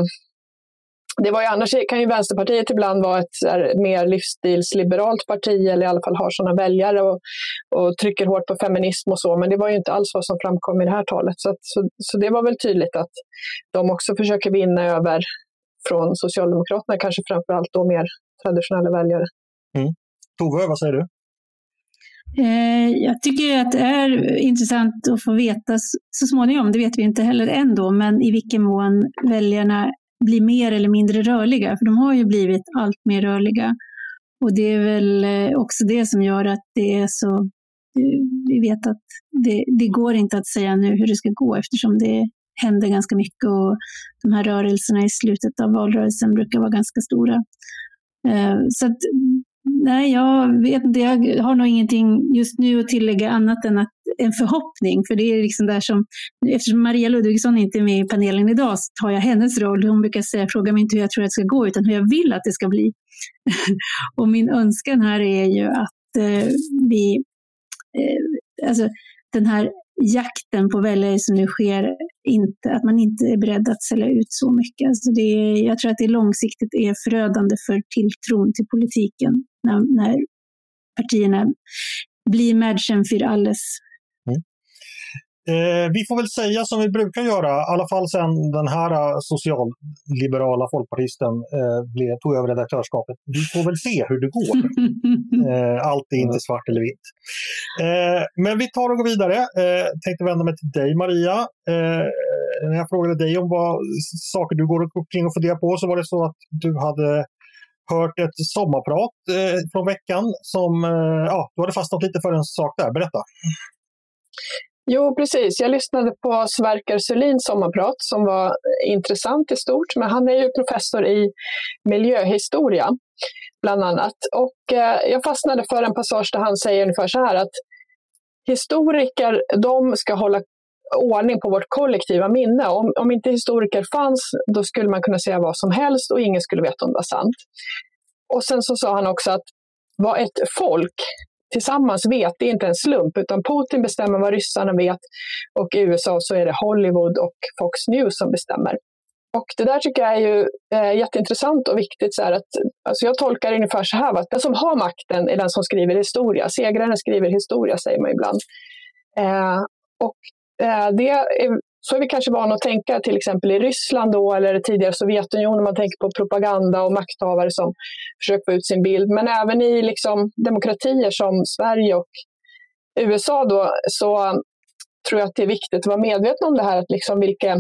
det var ju, annars kan ju Vänsterpartiet ibland vara ett här, mer livsstilsliberalt parti eller i alla fall har sådana väljare och, och, trycker hårt på feminism och så. Men det var ju inte alls vad som framkom i det här talet. Så, att, så, så, det var väl tydligt att de också försöker vinna över från Socialdemokraterna, kanske framför allt då mer traditionella väljare. Mm. Tove, vad säger du? Eh, jag tycker att det är intressant att få veta så småningom, det vet vi inte heller än då, men i vilken mån väljarna bli mer eller mindre rörliga, för de har ju blivit allt mer rörliga. Och det är väl eh, också det som gör att det är så... Eh, vi vet att det, det går inte att säga nu hur det ska gå eftersom det händer ganska mycket och de här rörelserna i slutet av valrörelsen brukar vara ganska stora. Eh, så Nej, jag vet inte. Jag har nog ingenting just nu att tillägga annat än att en förhoppning. För det är liksom där som, eftersom Maria Ludvigsson inte är med i panelen idag så tar jag hennes roll. Hon brukar säga, fråga mig inte hur jag tror att det ska gå, utan hur jag vill att det ska bli. och min önskan här är ju att eh, vi, eh, alltså den här jakten på väljare som nu sker, inte, att man inte är beredd att sälja ut så mycket. Alltså det jag tror att det långsiktigt är förödande för tilltron till politiken när, när partierna blir Mädchen für alles. Mm. Eh, vi får väl säga som vi brukar göra, i alla fall sen den här eh, socialliberala folkpartisten eh, blev, tog över redaktörskapet. Vi får väl se hur det går. eh, allt är inte svart eller vitt. Men vi tar och går vidare. Eh, tänkte vända mig till dig Maria. När jag frågade dig om vad saker du går omkring och funderar på så var det så att du hade hört ett sommarprat eh, från veckan som eh, ja, du hade fastnat lite för en sak där. Berätta! Jo, precis. Jag lyssnade på Sverker Sörlins sommarprat som var intressant i stort. Men han är ju professor i miljöhistoria, bland annat. Och eh, jag fastnade för en passage där han säger ungefär så här att historiker, de ska hålla ordning på vårt kollektiva minne. Om, om inte historiker fanns, då skulle man kunna säga vad som helst och ingen skulle veta om det var sant. Och sen så sa han också att vad ett folk tillsammans vet, det är inte en slump, utan Putin bestämmer vad ryssarna vet och i USA så är det Hollywood och Fox News som bestämmer. Och det där tycker jag är ju eh, jätteintressant och viktigt. Så att, alltså jag tolkar det ungefär så här, att den som har makten är den som skriver historia. Segraren skriver historia, säger man ibland. Eh, och Eh, det är eh, så är vi kanske vana att tänka till exempel i Ryssland då, eller tidigare Sovjetunionen, man tänker på propaganda och makthavare som försöker få ut sin bild. Men även i liksom demokratier som Sverige och USA då, så tror jag att det är viktigt att vara medveten om det här, att liksom vilka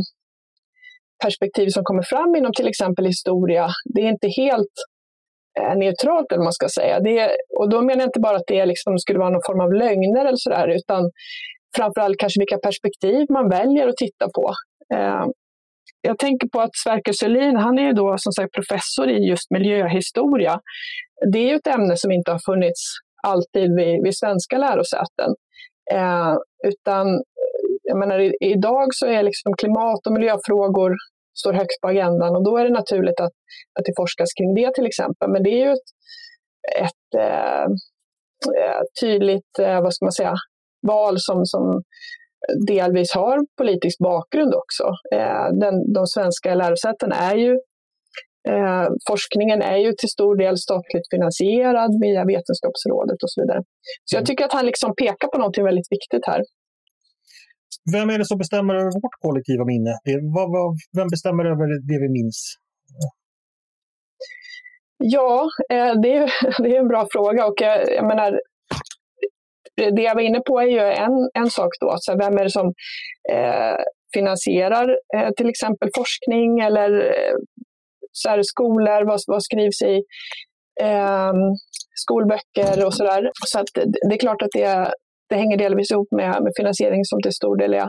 perspektiv som kommer fram inom till exempel historia. Det är inte helt eh, neutralt, eller man ska säga. Det är, och då menar jag inte bara att det liksom skulle vara någon form av lögner eller sådär, utan framförallt kanske vilka perspektiv man väljer att titta på. Eh, jag tänker på att Sverker Sörlin, han är ju då som sagt professor i just miljöhistoria. Det är ju ett ämne som inte har funnits alltid vid, vid svenska lärosäten. Eh, utan jag menar, idag så är liksom klimat och miljöfrågor står högt på agendan och då är det naturligt att, att det forskas kring det till exempel. Men det är ju ett, ett eh, eh tydligt, eh, vad ska man säga, val som, som delvis har politisk bakgrund också. Eh, den, de svenska lärosätena är ju eh, forskningen är ju till stor del statligt finansierad via Vetenskapsrådet och så vidare. Så jag mm. tycker att han liksom pekar på något väldigt viktigt här. Vem är det som bestämmer över vårt kollektiva minne? Vem bestämmer över det vi minns? Ja, eh, det är, det är en bra fråga och jag, jag menar, det jag var inne på är ju en, en sak då, så vem är det som eh, finansierar eh, till exempel forskning eller eh, så här, skolor, vad, vad skrivs i eh, skolböcker och sådär. Så att det är klart att det, det hänger delvis ihop med, med finansiering som till stor del är,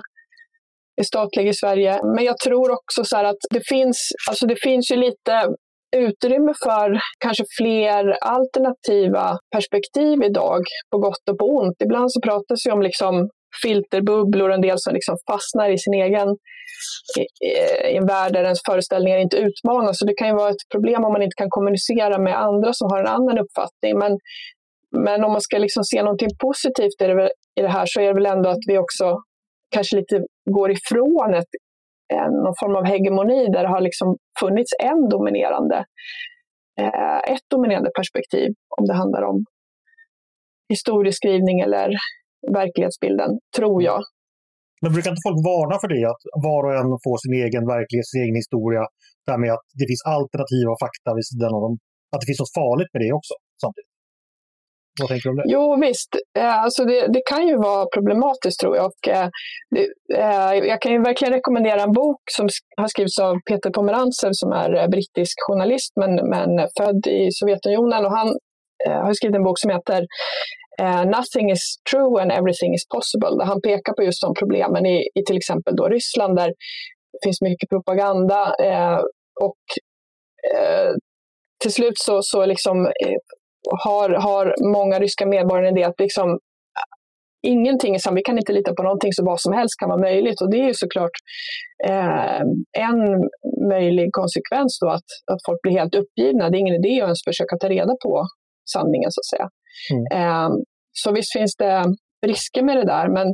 är statlig i Sverige. Men jag tror också så att det finns, alltså det finns ju lite utrymme för kanske fler alternativa perspektiv idag, på gott och på ont. Ibland så pratas ju om liksom filterbubblor, en del som liksom fastnar i sin egen i, i en värld där ens föreställningar inte utmanas. Så det kan ju vara ett problem om man inte kan kommunicera med andra som har en annan uppfattning. Men, men om man ska liksom se någonting positivt i det, i det här så är det väl ändå att vi också kanske lite går ifrån ett någon form av hegemoni där det har liksom funnits en dominerande, eh, ett dominerande perspektiv om det handlar om historieskrivning eller verklighetsbilden, tror jag. Men brukar inte folk varna för det, att var och en får sin egen verklighet, sin egen historia, det med att det finns alternativa fakta vid sidan av dem, att det finns något farligt med det också samtidigt? Vad tänker du om det? Jo visst, eh, alltså det, det kan ju vara problematiskt tror jag. Och, eh, eh jag kan ju verkligen rekommendera en bok som har skrivits av Peter Pomerantsev som är eh, brittisk journalist men, men född i Sovjetunionen. Och han har skrivit en bok som heter Nothing is true and everything is possible. Där han pekar på just de problemen i, i till exempel då Ryssland där det finns mycket propaganda och till slut så, så liksom, har, har många ryska medborgare en idé att liksom, ingenting sant, vi kan inte lita på någonting, så vad som helst kan vara möjligt. Och det är ju såklart eh, en möjlig konsekvens då att, att folk blir helt uppgivna. Det är ingen idé att ens försöka ta reda på sanningen, så att säga. Mm. Eh, så visst finns det risker med det där, men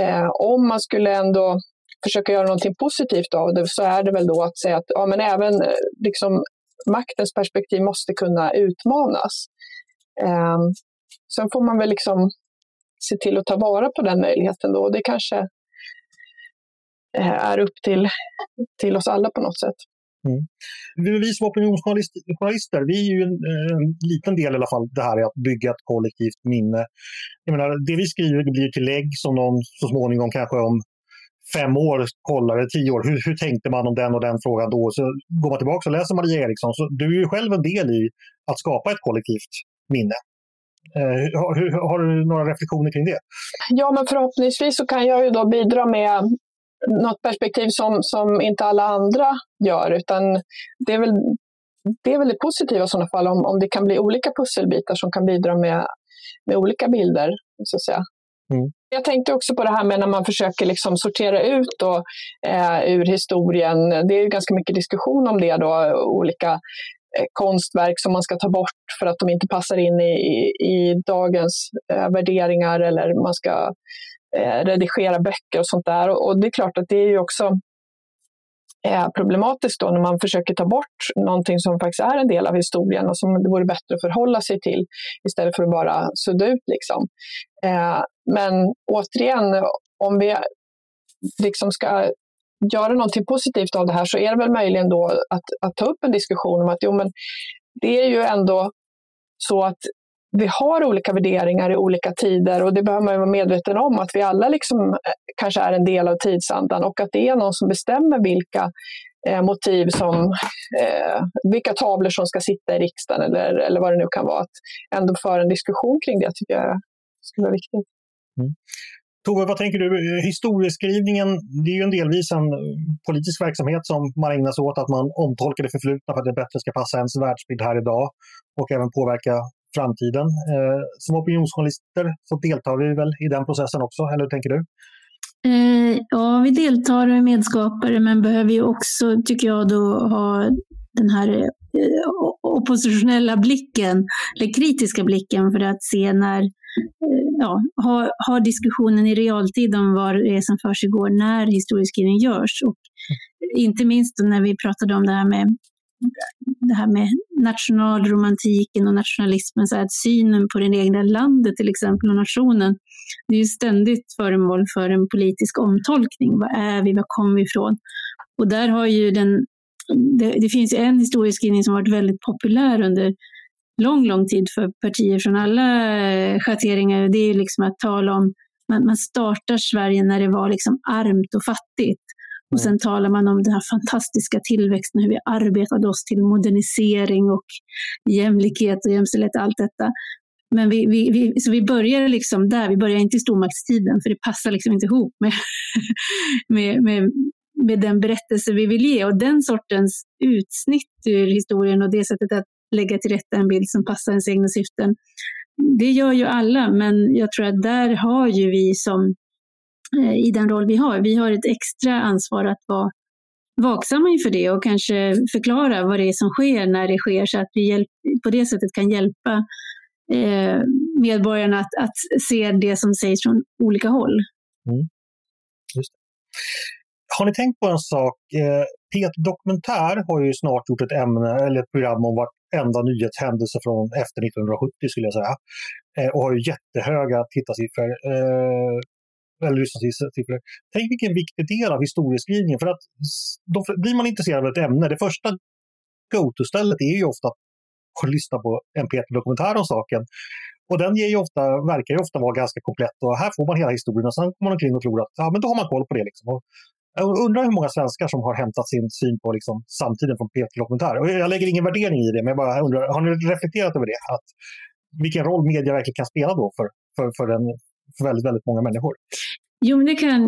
eh, om man skulle ändå försöka göra någonting positivt av det så är det väl då att säga att ja, men även eh, liksom, maktens perspektiv måste kunna utmanas. Eh, sen får man väl liksom se till att ta vara på den möjligheten då. Det kanske eh, är upp till, till oss alla på något sätt. Mm. Vi som opinionsjournalister, vi är ju en, en, liten del i alla fall det här är att bygga ett kollektivt minne. Jag menar, det vi skriver det blir tillägg som någon så småningom kanske om fem år kollar, eller tio år, hur, hur tänkte man om den och den frågan då? Så går man tillbaka och läser Maria Eriksson, så du är ju själv en del i att skapa ett kollektivt minne. Eh, har, har, du några reflektioner kring det? Ja, men förhoppningsvis så kan jag ju då bidra med något perspektiv som, som inte alla andra gör, utan det är väl det, är väl det positiva i sådana fall, om, om det kan bli olika pusselbitar som kan bidra med, med olika bilder. Så att säga. Mm. Jag tänkte också på det här med när man försöker liksom sortera ut då, eh, ur historien. Det är ganska mycket diskussion om det, då, olika eh, konstverk som man ska ta bort för att de inte passar in i, i, i dagens eh, värderingar eller man ska eh, redigera böcker och sånt där. Och, och, det är klart att det är ju också eh, problematiskt då när man försöker ta bort någonting som faktiskt är en del av historien och som det vore bättre att förhålla sig till istället för att bara sudda ut. Liksom. Eh, men återigen, om vi liksom ska göra någonting positivt av det här så är det väl möjligen då att, att ta upp en diskussion om att jo, men det är ju ändå så att vi har olika värderingar i olika tider och det behöver man vara medveten om att vi alla liksom eh, kanske är en del av tidsandan och att det är någon som bestämmer vilka eh, motiv som, eh, vilka tavlor som ska sitta i riksdagen eller, eller vad det nu kan vara. Att ändå föra en diskussion kring det tycker jag skulle vara viktigt. Mm. Tove, vad tänker du? Historieskrivningen, det är ju en delvis en politisk verksamhet som man ägnar sig åt, att man omtolkar det förflutna för att det bättre ska passa ens världsbild här idag och även påverka framtiden. Eh, som opinionsjournalister så deltar vi väl i den processen också, eller hur tänker du? Eh, ja, vi deltar och är medskapare, men behöver ju också, tycker jag, då ha den här eh, oppositionella blicken, eller kritiska blicken för att se när ja, ha, ha diskussionen i realtid om vad det är som försiggår när historieskrivning görs. Och inte minst när vi pratade om det här med det här med nationalromantiken och nationalismen, så att synen på det egna landet till exempel och nationen, det är ju ständigt föremål för en politisk omtolkning. Vad är vi? Var kommer vi ifrån? Och där har ju den, det, det finns en historieskrivning som varit väldigt populär under lång, lång tid för partier från alla eh, schatteringar. Det är liksom att tala om, man, man startar Sverige när det var liksom armt och fattigt. Och sen talar man om den här fantastiska tillväxten, hur vi arbetade oss till modernisering och jämlikhet och jämställdhet, allt detta. Men vi, vi, vi, så vi börjar liksom där, vi börjar inte i stormaktstiden, för det passar liksom inte ihop med, med, med, med den berättelse vi vill ge. Och den sortens utsnitt ur historien och det sättet att lägga till rätta en bild som passar ens egna syften. Det gör ju alla, men jag tror att där har ju vi som, eh, i den roll vi har, vi har ett extra ansvar att vara vaksamma inför det och kanske förklara vad det är som sker när det sker så att vi hjälp, på det sättet kan hjälpa eh, medborgarna att, att se det som sägs från olika håll. Mm. Just. Har ni tänkt på en sak? Eh, P1 Dokumentär har ju snart gjort ett ämne eller ett program om enda nyhetshändelse från efter 1970 skulle jag säga. Eh, och har ju jättehöga tittarsiffror. Eh, eller lyssnarsiffror. Tänk vilken viktig del av historieskrivningen. För att då blir man intresserad av ett ämne, det första go-to-stället är ju ofta att lyssna på en P1-dokumentär om saken. Och den ger ju ofta, verkar ju ofta vara ganska komplett och här får man hela historien och sen kommer man omkring och tror att ja, men då har man koll på det. Liksom. Och jag undrar hur många svenskar som har hämtat sin syn på liksom, samtiden från Peter Dokumentär. jag lägger ingen värdering i det, men jag bara undrar, har ni reflekterat över det? Att, vilken roll media verkligen kan spela då för, för, för, en, för väldigt, väldigt många människor? Jo, men det, kan,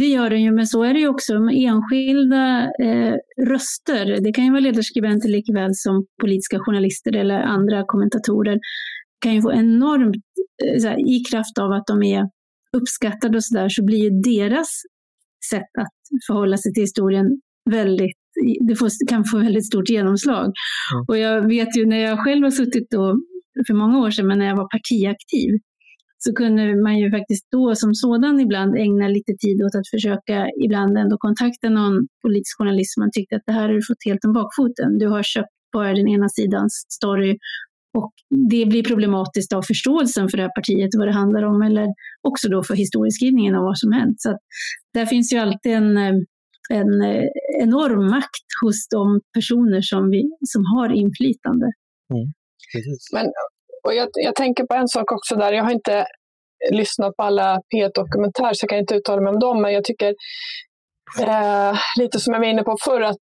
det gör den ju, men så är det ju också med enskilda eh, röster. Det kan ju vara ledarskribenter likväl som politiska journalister eller andra kommentatorer. kan ju få enormt, eh, här, i kraft av att de är uppskattade och sådär, så blir ju deras sätt att förhålla sig till historien väldigt det får, kan få väldigt stort genomslag. Mm. Och jag vet ju när jag själv har suttit då, för många år sedan, men när jag var partiaktiv, så kunde man ju faktiskt då som sådan ibland ägna lite tid åt att försöka ibland ändå kontakta någon politisk journalist som man tyckte att det här har du fått helt om bakfoten. Du har köpt bara den ena sidans story och det blir problematiskt av förståelsen för det här partiet och vad det handlar om, eller också då för historieskrivningen av vad som hänt. Så att där finns ju alltid en, en enorm makt hos de personer som, vi, som har inflytande. Mm, Men och jag, jag, tänker på en sak också där. Jag har inte lyssnat på alla P1-dokumentärer så jag kan inte uttala mig om dem, men jag tycker eh, lite som jag var inne på förr, att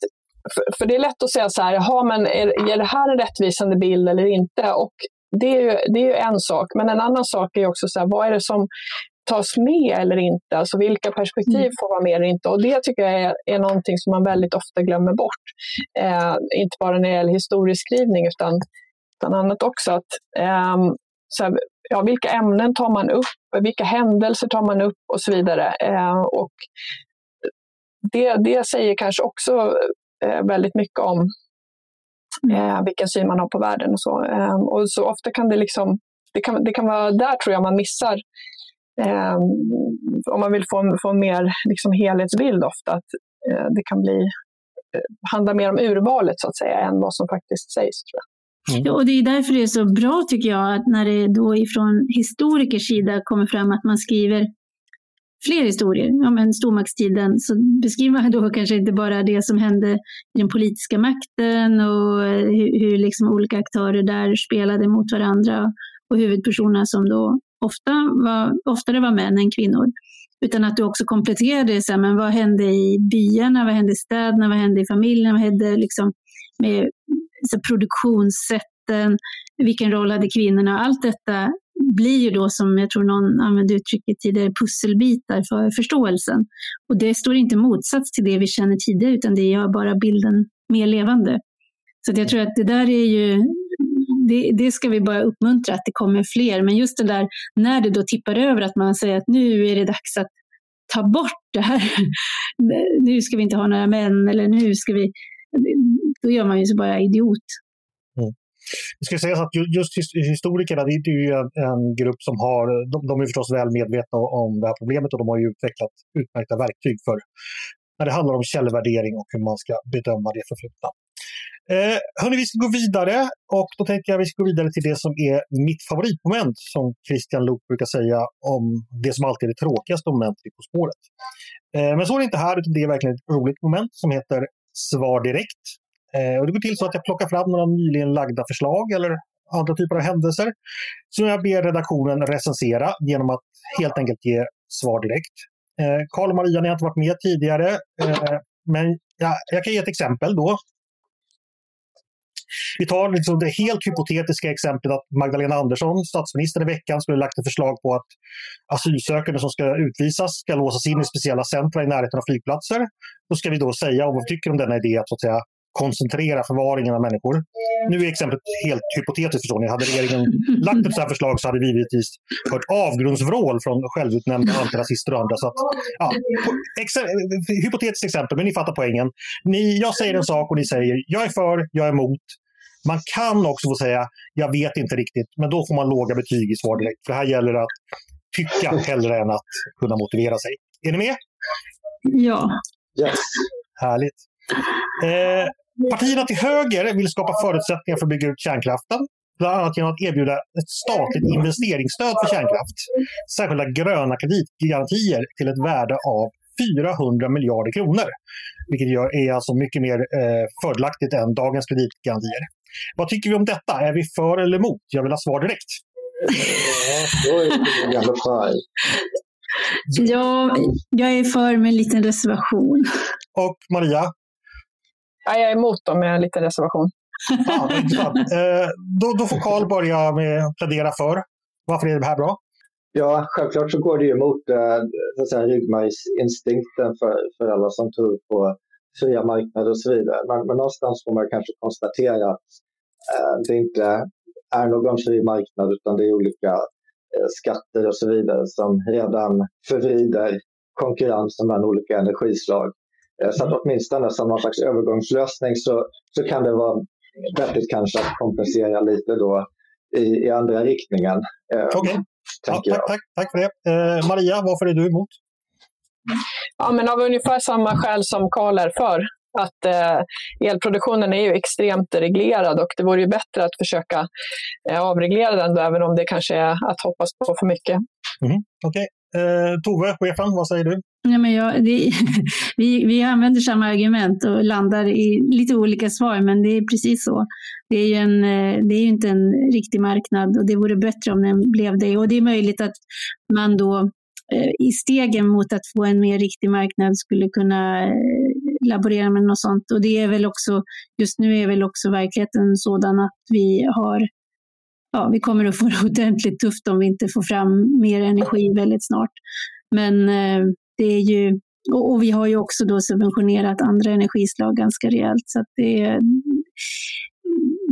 för, för, det är lätt att säga så här, jaha, men är, är det här en rättvisande bild eller inte? Och det är, ju, det är ju en sak, men en annan sak är också så här, vad är det som tas med eller inte? Alltså vilka perspektiv mm. får vara med eller inte? Och det tycker jag är, är någonting som man väldigt ofta glömmer bort. Eh, inte bara när det gäller historieskrivning, utan bland annat också att eh, så här, ja, vilka ämnen tar man upp, vilka händelser tar man upp och så vidare. Eh, och det, det säger kanske också väldigt mycket om eh, vilken syn man har på världen och så. Ehm, och så ofta kan det liksom, det kan, det kan vara där tror jag man missar ehm, om man vill få en, få en mer liksom, helhetsbild ofta, att eh, det kan bli, eh, handla mer om urvalet så att säga än vad som faktiskt sägs. tror jag. Mm. Och det är därför det är så bra tycker jag att när det då ifrån historikers sida kommer fram att man skriver fler historier. Ja, men stormaktstiden så beskriver man då kanske inte bara det som hände i den politiska makten och eh, hur, hur liksom olika aktörer där spelade mot varandra och huvudpersonerna som då ofta var, oftare var män än kvinnor. Utan att du också kompletterade det, så här, men vad hände i byarna, vad hände i städerna, vad hände i familjen, vad hände liksom med så produktionssätten, vilken roll hade kvinnorna? Allt detta blir ju då, som jag tror någon använde uttrycket tidigare, pusselbitar för förståelsen. Och det står inte i motsats till det vi känner tidigare, utan det gör bara bilden mer levande. Så jag tror att det där är ju, det, det, ska vi bara uppmuntra att det kommer fler. Men just det där när det då tippar över att man säger att nu är det dags att ta bort det här. nu ska vi inte ha några män eller nu ska vi då gör man ju sig bara idiot. Mm. Det ska sägas att just historikerna, det är ju en, en grupp som har, de, de, är förstås väl medvetna om det här problemet och de har ju utvecklat utmärkta verktyg för när det handlar om källvärdering och hur man ska bedöma det förflutna. Eh, hörni, vi ska gå vidare och då tänker jag att vi ska gå vidare till det som är mitt favoritmoment som Christian Luuk brukar säga om det som alltid är det tråkigaste momentet i På spåret. Eh, men så är det inte här, utan det är verkligen ett roligt moment som heter Svar direkt. Eh, och det går till så att jag plockar fram några nyligen lagda förslag eller andra typer av händelser som jag ber redaktionen recensera genom att helt enkelt ge svar direkt. Eh, Karl och Maria, ni har inte varit med tidigare, eh, men ja, jag kan ge ett exempel då. Vi tar liksom det helt hypotetiska exemplet att Magdalena Andersson, statsministern i veckan, skulle lagt ett förslag på att asylsökande som ska utvisas ska låsas in i speciella centra i närheten av flygplatser. Då ska vi då säga om vad vi tycker om denna idé att, så att säga, koncentrera förvaringen av människor. Nu är exemplet helt hypotetiskt förstår ni. Hade regeringen lagt ett sådant förslag så hade vi givetvis hört avgrundsvrål från självutnämnda antirasister och andra. Så att, ja, ex hypotetiskt exempel, men ni fattar poängen. Ni, jag säger en sak och ni säger jag är för, jag är emot. Man kan också få säga jag vet inte riktigt, men då får man låga betyg i svar direkt. För här gäller det att tycka hellre än att kunna motivera sig. Är ni med? Ja. Yes. Härligt. Eh, Partierna till höger vill skapa förutsättningar för att bygga ut kärnkraften. Bland annat genom att erbjuda ett statligt investeringsstöd för kärnkraft. Särskilda gröna kreditgarantier till ett värde av 400 miljarder kronor. Vilket gör, är alltså mycket mer eh, fördelaktigt än dagens kreditgarantier. Vad tycker vi om detta? Är vi för eller emot? Jag vill ha svar direkt. Ja, jag är för med en liten reservation. Och Maria? Ja, jag är emot dem med en liten reservation. Ja, eh, då, då får Karl börja med att plädera för. Varför är det här bra? Ja, självklart så går det ju emot äh, ryggmärgsinstinkten för, för alla som tror på fria marknader och så vidare. Men, men någonstans får man kanske konstatera att äh, det inte är någon fri marknad utan det är olika äh, skatter och så vidare som redan förvrider konkurrensen mellan olika energislag. Så att åtminstone som någon slags övergångslösning så, så kan det vara vettigt kanske att kompensera lite då i, i andra riktningen. Okay. Ja, tack, tack, tack, för det. Eh, Maria, varför är du emot? Ja, men av ungefär samma skäl som Karl är för. Att eh, elproduktionen är ju extremt reglerad och det vore ju bättre att försöka eh, avreglera den, då, även om det kanske är att hoppas på för mycket. Mm, Okej. Okay. Eh, Tove, chefen, vad säger du? Ja, men jag, det, vi, vi använder samma argument och landar i lite olika svar, men det är precis så. Det är ju, en, eh, det är ju inte en riktig marknad och det vore bättre om den blev det. Och det är möjligt att man då eh, i stegen mot att få en mer riktig marknad skulle kunna eh, laborera med något sånt. Och det är väl också, just nu är väl också verkligheten sådan att vi har Ja, vi kommer att få det ordentligt tufft om vi inte får fram mer energi väldigt snart. Men eh, det är ju, och, vi har ju också då subventionerat andra energislag ganska rejält. Så att det är,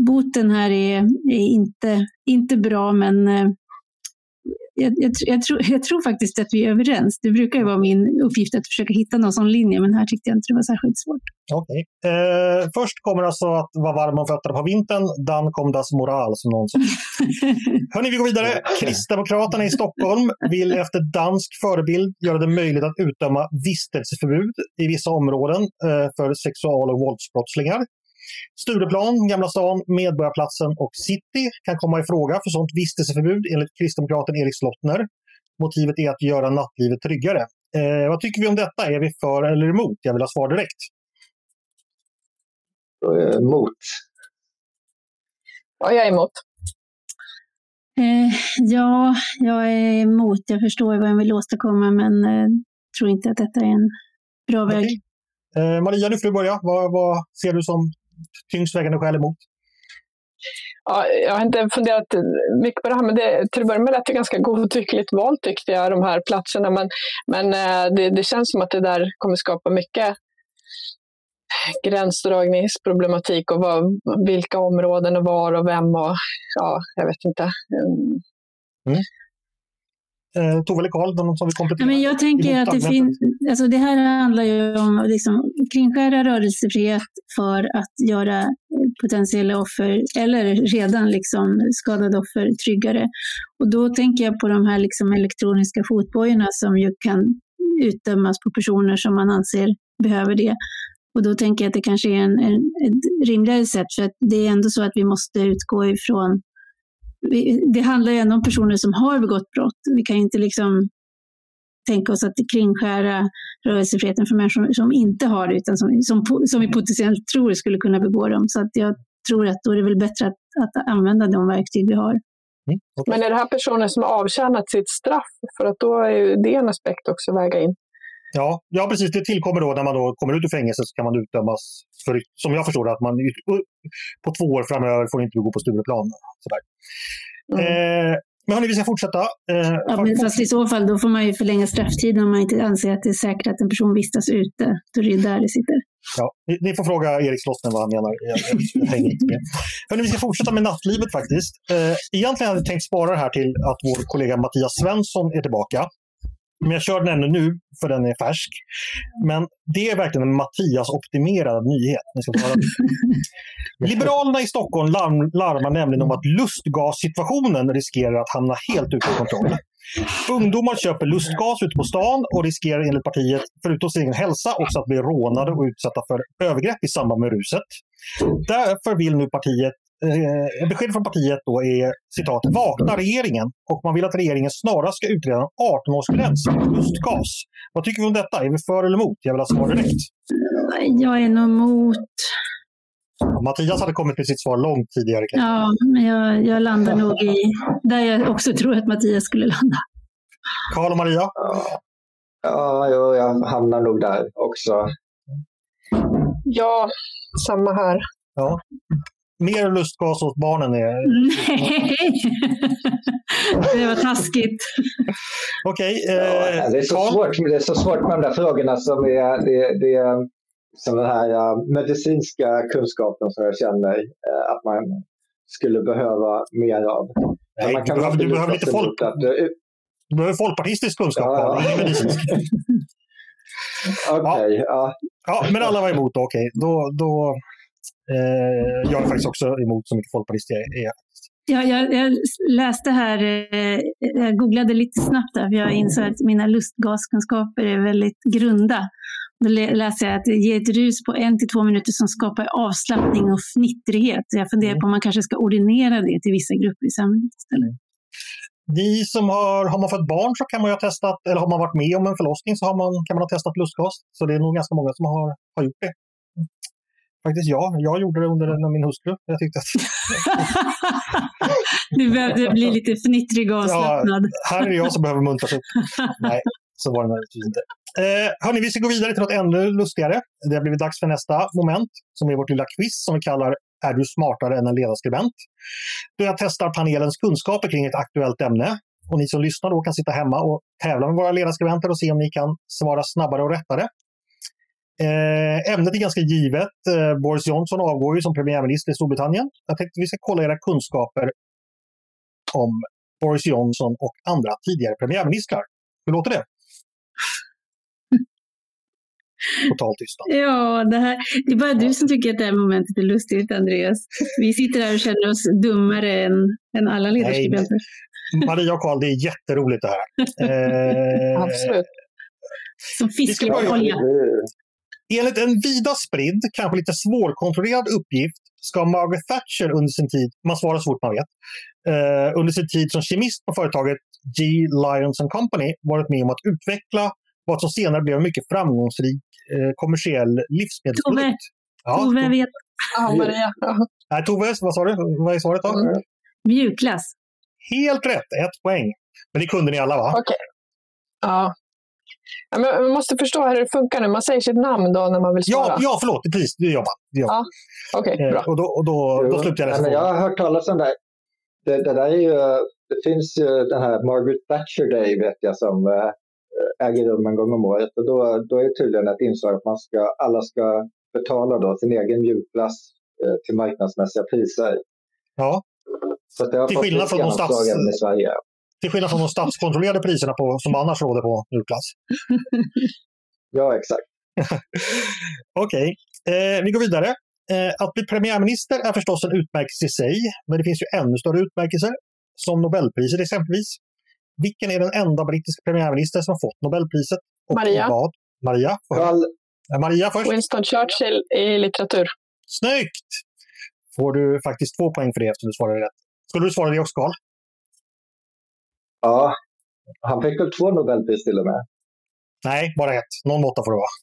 boten här är, är inte, inte bra, men eh, jag, jag, jag, tror, jag tror faktiskt att vi är överens. Det brukar ju vara min uppgift att försöka hitta någon sån linje, men här tyckte jag inte det var särskilt svårt. Okay. Eh, först kommer alltså att vara varm om fötterna på vintern, dan kom das moral, som någon sa. Hörni, vi går vidare. Kristdemokraterna i Stockholm vill efter dansk förebild göra det möjligt att utdöma vistelseförbud i vissa områden eh, för sexual och våldsbrottslingar. Stureplan, Gamla stan, Medborgarplatsen och City kan komma i fråga för sådant vistelseförbud enligt kristdemokraten Erik Slottner. Motivet är att göra nattlivet tryggare. Eh, vad tycker vi om detta? Är vi för eller emot? Jag vill ha svar direkt. Emot. Ja, jag är emot. Eh, ja, jag är emot. Jag förstår vad jag vill åstadkomma, men eh, tror inte att detta är en bra väg. Okay. Eh, Maria, nu får du börja. Vad, vad ser du som tyngst vägande skäl emot? Ja, jag har inte funderat mycket på det här, men det, till att börja med lät det ganska godtyckligt valt tyckte jag, de här platserna. Men, men eh, det, det känns som att det där kommer skapa mycket gränsdragningsproblematik och vad, vilka områden och var och vem och ja, jag vet inte. Mm. Eh, Tove eller Karl, någon som vill komplettera? Men jag tänker att det finns, alltså det här handlar ju om liksom, kringskära rörelsefrihet för att göra potentiella offer, eller redan liksom skadade offer, tryggare. Och då tänker jag på de här liksom elektroniska fotbojorna som ju kan utdömas på personer som man anser behöver det. Och då tänker jag att det kanske är en, en, ett rimligare sätt, för att det är ändå så att vi måste utgå ifrån det handlar ju ändå om personer som har begått brott. Vi kan inte liksom tänka oss att kringskära rörelsefriheten för människor som inte har det, utan som, som, som vi potentiellt tror skulle kunna begå dem. Så att jag tror att då är det väl bättre att, att använda de verktyg vi har. Mm, okay. Men är det här personer som har avtjänat sitt straff? För att då är ju det en aspekt också att väga in. Ja, ja, precis. Det tillkommer då när man då kommer ut ur fängelset så kan man utdömas för, som jag förstår att man på två år framöver får inte gå på Stureplan. Sådär. Mm. Eh, men hörni, vi ska fortsätta. Eh, ja, men fast i så fall då får man ju förlänga strafftiden om man inte anser att det är säkert att en person vistas ute. Då är det där det sitter. Ja, ni, ni får fråga Erik Slottner vad han menar. Jag, jag, jag hänger inte med. Hörni, vi ska fortsätta med nattlivet faktiskt. Eh, egentligen hade jag tänkt spara det här till att vår kollega Mattias Svensson är tillbaka. Men jag kör den ännu nu, för den är färsk. Men det är verkligen en Mattias-optimerad nyhet. Liberalerna i Stockholm larm, larmar nämligen om att lustgassituationen riskerar att hamna helt utan kontroll. Ungdomar köper lustgas ute på stan och riskerar enligt partiet, förutom sin egen hälsa, också att bli rånade och utsatta för övergrepp i samband med ruset. Därför vill nu partiet eh, besked från partiet då är citat, vakna regeringen och man vill att regeringen snarast ska utreda en 18-årsgräns för lustgas. Vad tycker vi om detta? Är vi för eller emot? Jag vill ha svar direkt. Jag är nog emot. Mattias hade kommit med sitt svar långt tidigare. Ja, men jag, jag landar nog i där jag också tror att Mattias skulle landa. Karl och Maria? Ja, ja jag hamnar nog där också. Ja, samma här. Ja mer lustgas åt barnen är... Nej! Det var taskigt. Okej. Ja, eh, det, är så Carl? svårt, det är så svårt med de där frågorna som är, det, det är som den här uh, medicinska kunskapen som jag känner uh, att man skulle behöva mer av. Nej, man du behöver, du behöver lite folk, att, uh, du behöver folkpartistisk kunskap, Ja, ja. medicinsk. Okej, ja. Ja, men alla var emot. Okej, då... då eh, jag är faktiskt också emot så mycket folkpartist jag är. Jag, jag, jag läste här, eh, jag googlade lite snabbt där, för jag insåg att mina lustgaskunskaper är väldigt grunda. Då lä- läser jag att ger ett rus på en till två minuter som skapar avslappning och fnittrighet. Jag funderar på om man kanske ska ordinera det till vissa grupper i samhället istället. Ni som har, har man fått barn så kan man ju ha testat, eller har man varit med om en förlossning så har man, kan man ha testat lustgas. Så det är nog ganska många som har, har gjort det. Faktiskt ja, jag gjorde det under när min hustru. Jag tyckte att du behövde bli lite fnittrig och avslappnad. här är det jag som behöver muntras upp. Nej, så var det naturligtvis inte. Eh, hörni, vi ska gå vidare till något ännu lustigare. Det har blivit dags för nästa moment som är vårt lilla quiz som vi kallar Är du smartare än en ledarskribent? Då jag testar panelens kunskaper kring ett aktuellt ämne. Och ni som lyssnar då kan sitta hemma och tävla med våra ledarskribenter och se om ni kan svara snabbare och rättare. Eh, ämnet är ganska givet. Eh, Boris Johnson avgår ju som premiärminister i Storbritannien. Jag tänkte vi ska kolla era kunskaper om Boris Johnson och andra tidigare premiärministrar. Hur låter det? Total tystnad. Ja, det, här, det är bara du som tycker att det här momentet är lustigt, Andreas. Vi sitter här och känner oss dummare än, än alla ledarskribenter. Maria och Karl, det är jätteroligt det här. Eh, Absolut. Som Vi ska fiskar i olja. Enligt en vida spridd, kanske lite svårkontrollerad uppgift ska Margaret Thatcher under sin tid, man svarar så fort man vet, eh, under sin tid som kemist på företaget G. Lyons and Company varit med om att utveckla vad som senare blev en mycket framgångsrik eh, kommersiell livsmedelsprodukt. Ja, Tove vet Ja, Maria. Nej, Tove, vad sa du? Vad är svaret då? Mm. mjukglass. Helt rätt, ett poäng. Men det kunde ni alla va? Okej. Ja. Ja, men man måste förstå hur det funkar nu. Man säger sitt namn då när man vill svara. Ja, ja förlåt, precis, det gör man. Det gör man. Okej, Eh, bra. och då, och då, då slutar jag läsa Jag har hört talas om det. Det, det där är ju, det finns ju den här Margaret Thatcher Day vet jag som eh, äger rum en gång om året. Och då, då är det tydligen ett inslag att man ska, alla ska betala då sin egen mjukglass eh, till marknadsmässiga priser. Ja, Så det har Till fått skillnad från de genomslag stats- även i Sverige. Till skillnad från de statskontrollerade priserna på, som annars råder på mjukglass. Ja, exakt. Okej, eh, vi går vidare. Eh, att bli premiärminister är förstås en utmärkelse i sig, men det finns ju ännu större utmärkelser, som Nobelpriset exempelvis. Vilken är den enda brittiska premiärminister som har fått Nobelpriset? Och Maria. Vad? Maria, för, Carl, eh, Maria först. Winston Churchill i litteratur. Snyggt! Får du faktiskt två poäng för det eftersom du svarade rätt. Skulle du svara det också, Carl? Ja, han fick väl två Nobelpris till och med. Nej, bara ett. Någon måtta får det vara.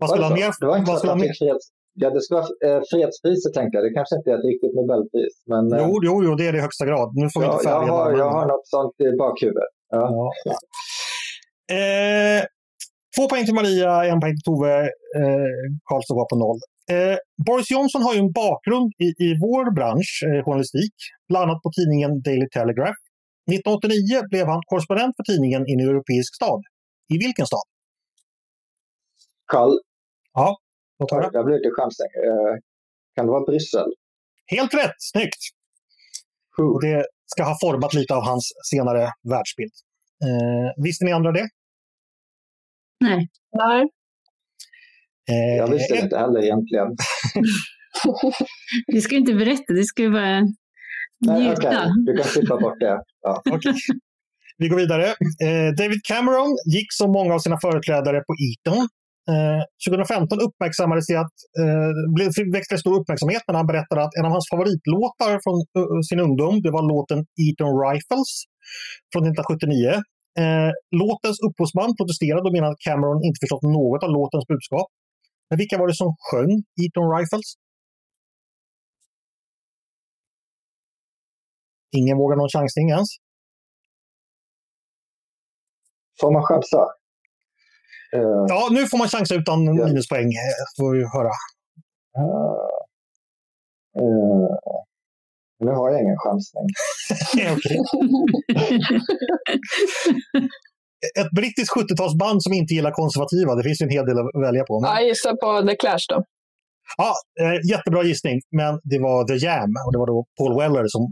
Vad skulle han mer? Det var inte Vad skulle han freds... Ja, det ska vara eh, fredspriset tänker jag. Det kanske inte är ett riktigt Nobelpris. Men eh, Jo, jo, jo, det är det i högsta grad. Nu får vi inte jag, har, jag har något sånt i bakhuvudet. Ja. Ja. Eh, två poäng till Maria, en poäng till Tove. Eh, Karlsson var på noll. Eh, Boris Johnson har ju en bakgrund i, i vår bransch, eh, journalistik, bland annat på tidningen Daily Telegraph. 1989 blev han korrespondent för tidningen i en europeisk stad. I vilken stad? Karl, Låt höra. jag blir lite chansning. Eh, kan det vara Bryssel? Helt rätt! Snyggt! Och det ska ha format lite av hans senare världsbild. Eh, visste ni andra det? Nej. Nej. Eh, Jag visste det ett- inte heller egentligen. Du ska inte berätta, du ska bara Nej, okej. Du kan klippa bort det. Ja. Okej. Vi går vidare. Eh, David Cameron gick som många av sina företrädare på Eton. Eh, 2015 uppmärksammades det att, eh, blev- väckte stor uppmärksamhet när han berättade att en av hans favoritlåtar från eh, sin ungdom det var låten Eton Rifles från 1979. Eh, låtens upphovsman protesterade och menade att Cameron inte förstått något av låtens budskap. Men vilka var det som sjöng Eton Rifles? Ingen vågar någon chansning ens. Får man chansa? Eh, Ja, nu får man chansa utan Ja. minuspoäng, eh, får vi höra. eh, eh, Nu har jag ingen chansning. Ett brittiskt 70-talsband som inte gillar konservativa. Det finns ju en hel del att välja på. Men... Jag gissar på The Clash då. Ja, eh, jättebra gissning, men det var The Jam och det var då Paul Weller som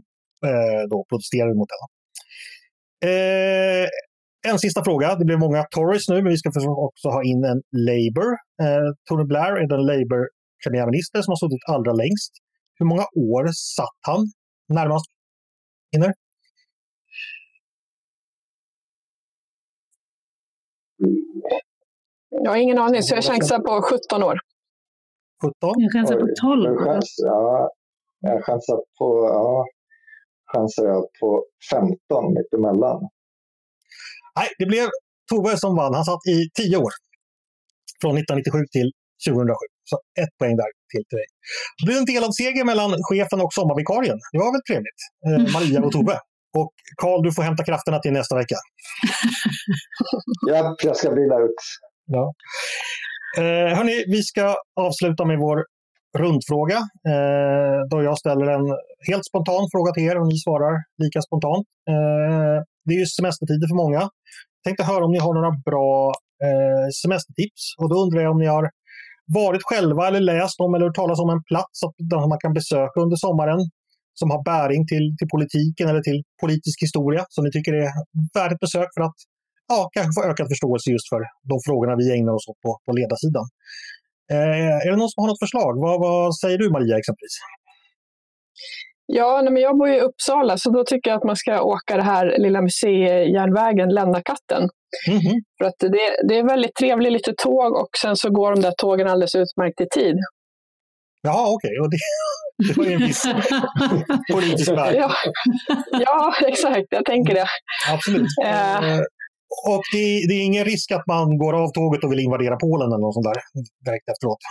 då protesterade mot den. Eh, en sista fråga. Det blir många Tories nu, men vi ska också ha in en Labour. Eh, Tony Blair är den Labour premiärminister som har suttit allra längst. Hur många år satt han närmast? Hinner? Jag har ingen aning, så jag chansar på 17 år. 17? Jag chansar på 12. Jag chans, ja, jag chansar på, ja, chansar jag på 15 mittemellan. Nej, det blev Tove som vann. Han satt i 10 år. Från 1997 till 2007. Så ett poäng där till, till dig. Det blev en delad seger mellan chefen och sommarvikarien. Det var väl trevligt. Eh, Maria och Tove. Och Karl, du får hämta krafterna till nästa vecka. ja, jag ska vila ut. Ja. Eh, hörni, vi ska avsluta med vår rundfråga. Eh, då jag ställer en helt spontan fråga till er och ni svarar lika spontant. Eh, det är ju semestertider för många. Jag tänkte höra om ni har några bra eh, semestertips. Och då undrar jag om ni har varit själva eller läst om eller hört talas om en plats som man kan besöka under sommaren som har bäring till, till politiken eller till politisk historia som ni tycker är värt ett besök för att ja, kanske få ökad förståelse just för de frågorna vi ägnar oss åt på, på ledarsidan. Eh, är det någon som har något förslag? Vad, vad säger du Maria exempelvis? Ja, men jag bor i Uppsala så då tycker jag att man ska åka det här lilla museijärnvägen Lännakatten. Mm -hmm. För att det, det är väldigt trevligt, lite tåg och sen så går de där tågen alldeles utmärkt i tid. Ja, okej. Okay. Det, det var ju en viss politisk väg. Ja. ja, exakt. Jag tänker det. Absolut. Äh, och det, det, är ingen risk att man går av tåget och vill invadera Polen eller något sånt där direkt efteråt?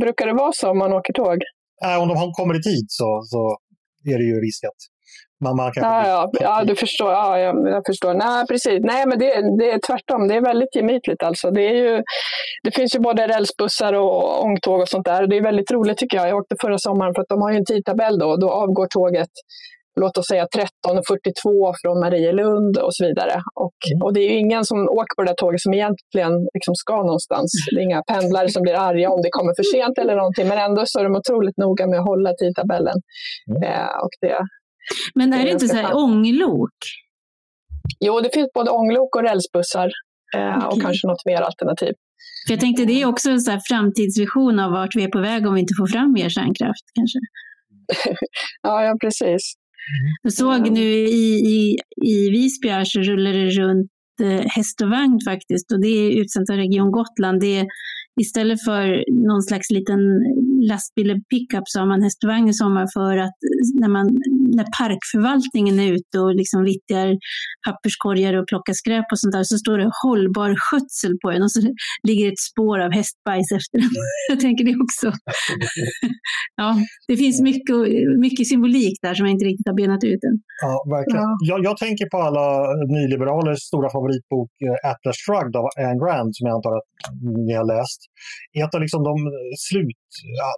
Brukar det vara så om man åker tåg? Äh, om de kommer i tid så, så är det ju risk att man, man kan... Ja, ja, ja, du förstår. Ja, jag, jag förstår. Nej, precis. Nej, men det, det är tvärtom. Det är väldigt gemytligt alltså. Det, är ju, det finns ju både rälsbussar och ångtåg och sånt där. Det är väldigt roligt tycker jag. Jag åkte förra sommaren för att de har ju en tidtabell då. Då avgår tåget låt oss säga 13.42 från Marielund och så vidare. Och, mm. och det är ju ingen som åker på det där tåget som egentligen liksom ska någonstans. Det är inga pendlare som blir arga om det kommer för sent eller någonting, men ändå så är de otroligt noga med att hålla tidtabellen. Mm. Eh, och det, men är det, det inte så här ånglok? Jo, det finns både ånglok och rälsbussar eh, okay. och kanske något mer alternativ. För jag tänkte det är också en så framtidsvision av vart vi är på väg om vi inte får fram mer kärnkraft kanske. ja, ja, precis. Jag såg nu i, i, i Visby här så rullar det runt eh, häst och vagn faktiskt och det är utsänt av Region Gotland. Det är istället för någon slags liten lastbil eller pickup så har man hästvagn i sommar för att när, man, när parkförvaltningen är ute och liksom vittjar papperskorgar och plockar skräp och sånt där så står det hållbar skötsel på den och så ligger ett spår av hästbajs efter den. Jag tänker det också. ja, det finns mycket, mycket symbolik där som jag inte riktigt har benat ut än. Ja, verkligen. Ja. Jag, jag, tänker på alla nyliberalers stora favoritbok eh, Atlas Shrugged av Anne Grant som jag antar att ni har läst. Ett av liksom de slut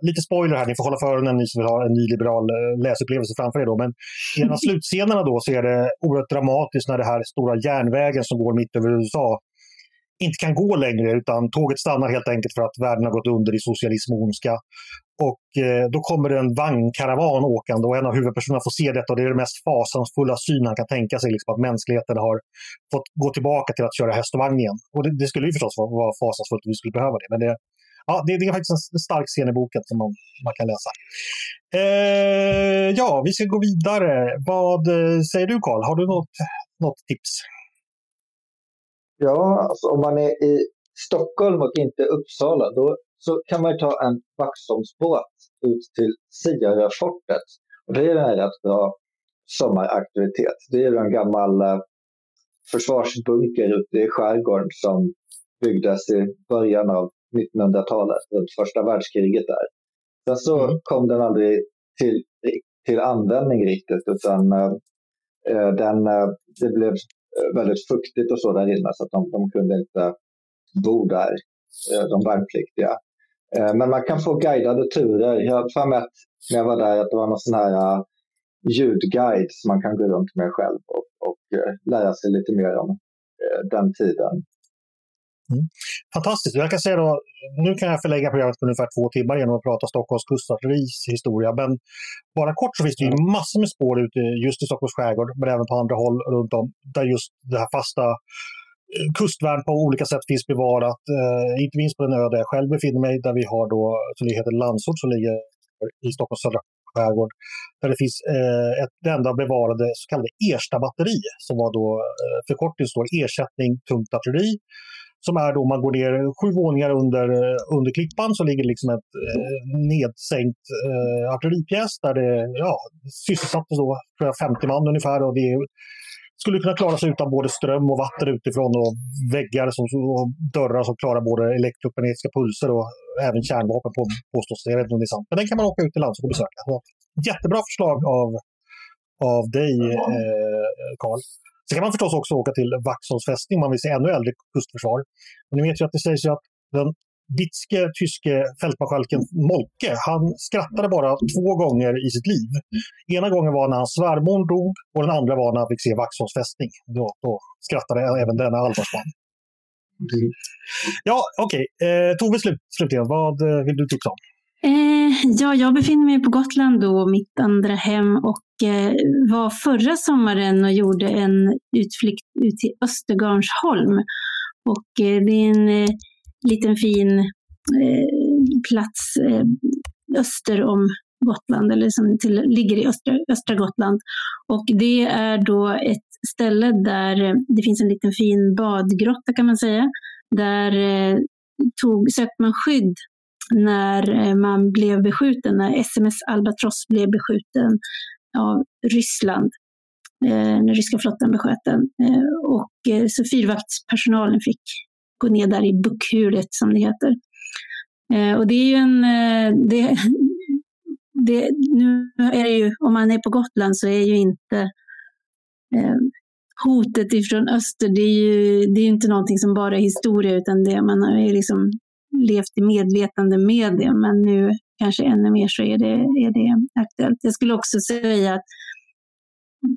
lite spoiler här, ni får hålla för öronen ni som vill ha en nyliberal eh, läsupplevelse framför er. Då. Men i en av slutscenerna då så är det oerhört dramatiskt när det här stora järnvägen som går mitt över USA inte kan gå längre utan tåget stannar helt enkelt för att världen har gått under i socialism och ondska. Och eh, då kommer det en vagnkaravan åkande och en av huvudpersonerna får se detta och det är den mest fasansfulla syn han kan tänka sig, liksom, att mänskligheten har fått gå tillbaka till att köra häst och vagn igen. Och det, det skulle ju förstås vara, vara fasansfullt om vi skulle behöva det, men det, ja, det, det, är faktiskt en stark scen i boken som man, man kan läsa. Eh, ja, vi ska gå vidare. Vad eh, säger du Karl? Har du något, något tips? Ja, alltså, om man är i Stockholm och inte Uppsala då så kan man ta en Vaxholmsbåt ut till Siaröfortet. Och det är en rätt bra sommaraktivitet. Det är en gammal eh, försvarsbunker ute i skärgården som byggdes i början av 1900-talet, runt första världskriget där. Sen så mm. kom den aldrig till, till användning riktigt utan eh, den, eh, det blev eh, väldigt fuktigt och så där inne så att de, de kunde inte bo där, eh, de värnpliktiga. Eh, men man kan få guidade turer. Jag har för mig att när jag var där att det var någon sån här ljudguide som man kan gå runt med själv och, och lära sig lite mer om den tiden. Mm. Fantastiskt. Jag kan säga då, nu kan jag förlägga programmet på ungefär två timmar genom att prata Stockholms kustartilleris historia. Men bara kort så finns det ju massor med spår ute just i Stockholms skärgård, men även på andra håll runt om, där just det här fasta eh, kustvärn på olika sätt finns bevarat. Eh, inte minst på den ö där jag själv befinner mig, där vi har då, som heter Landsort, som ligger i Stockholms södra skärgård. Där det finns eh, ett det enda bevarade så kallade Ersta batteri, som var då eh, förkortning står ersättning tungt artilleri som är då man går ner sju våningar under, eh, under klippan så ligger liksom ett eh, nedsänkt eh, artilleripjäs där det ja, sysselsattes då, tror jag, 50 man ungefär. Och det skulle kunna klara sig utan både ström och vatten utifrån och väggar som, och dörrar som klarar både elektromagnetiska pulser och även kärnvapen på, påstås Jag vet inte om det är sant. Men den kan man åka ut till lands och besöka. Så, jättebra förslag av, av dig, Karl. Eh, Sen kan man förstås också åka till Vaxholms fästning om man vill se ännu äldre kustförsvar. Och ni vet ju att det sägs att den bitske tyske fältmarskalken Molke, han skrattade bara två gånger i sitt liv. Ena gången var när hans svärmor dog och den andra var när han fick se Vaxholms fästning. Då, då skrattade även denna allvarsman. Mm. Ja, okej. Okay. Eh, Tove, slut, slutligen, vad eh, vill du tipsa om? Eh, ja, jag befinner mig på Gotland då, mitt andra hem och eh, var förra sommaren och gjorde en utflykt ut till Östergarnsholm. Och eh, det är en eh, liten fin eh, plats eh, öster om Gotland, eller som till, ligger i östra, östra Gotland. Och det är då ett ställe där eh, det finns en liten fin badgrotta kan man säga. Där eh, tog, sökte man skydd när eh, man blev beskjuten, när SMS Albatross blev beskjuten av Ryssland, eh, när ryska flottan besköt den. Eh, och eh, så fyrvaktspersonalen fick gå ner där i buckhulet som det heter. Eh, och det är ju en... Det, det, nu är det ju, om man är på Gotland så är ju inte hotet ifrån öster, det är ju det är inte någonting som bara är historia, utan det man är liksom levt i medvetande med det, men nu kanske ännu mer så är det, är det aktuellt. Jag skulle också säga att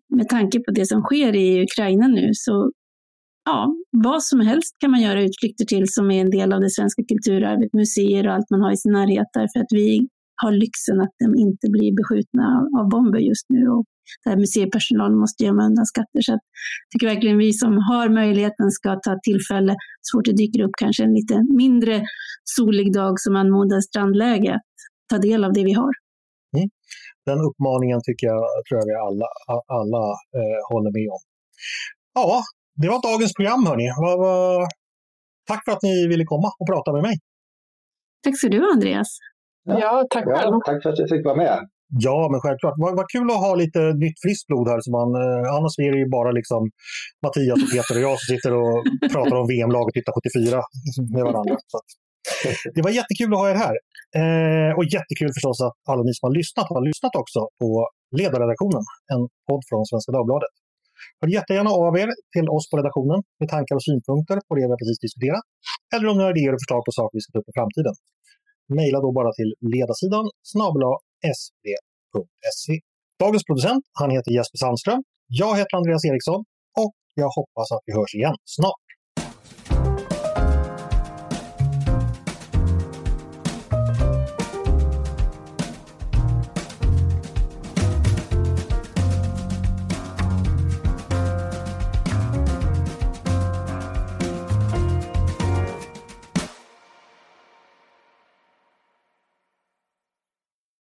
med tanke på det som sker i Ukraina nu, så ja, vad som helst kan man göra utflykter till som är en del av det svenska kulturarvet, museer och allt man har i sin närhet, därför att vi har lyxen att de inte blir beskjutna av bomber just nu. Och där museipersonalen måste gömma undan skatter. Så jag tycker verkligen vi som har möjligheten ska ta tillfälle, så fort det dyker upp kanske en lite mindre solig dag som anmodar strandläge, att ta del av det vi har. Mm. Den uppmaningen tycker jag, tror jag vi alla, alla eh, håller med om. Ja, det var dagens program hörni. Tack för att ni ville komma och prata med mig. Tack så du Andreas. Ja, ja tack själv. tack för att jag fick vara med. Ja, men självklart. Vad, vad kul att ha lite nytt friskt blod här. Så man, eh, annars är det ju bara liksom Mattias och Peter och jag som sitter och pratar om VM-laget 1974 med varandra. Så det var jättekul att ha er här. Eh, och jättekul förstås att alla ni som har lyssnat har lyssnat också på Ledarredaktionen, en podd från Svenska Dagbladet. Hör jättegärna av er till oss på redaktionen med tankar och synpunkter på det vi precis diskuterat. Eller om ni har idéer och förslag på saker vi ska ta upp i framtiden. Maila då bara till ledarsidan snabla svd.se. Dagens producent, han heter Jesper Sandström. Jag heter Andreas Eriksson och jag hoppas att vi hörs igen snart.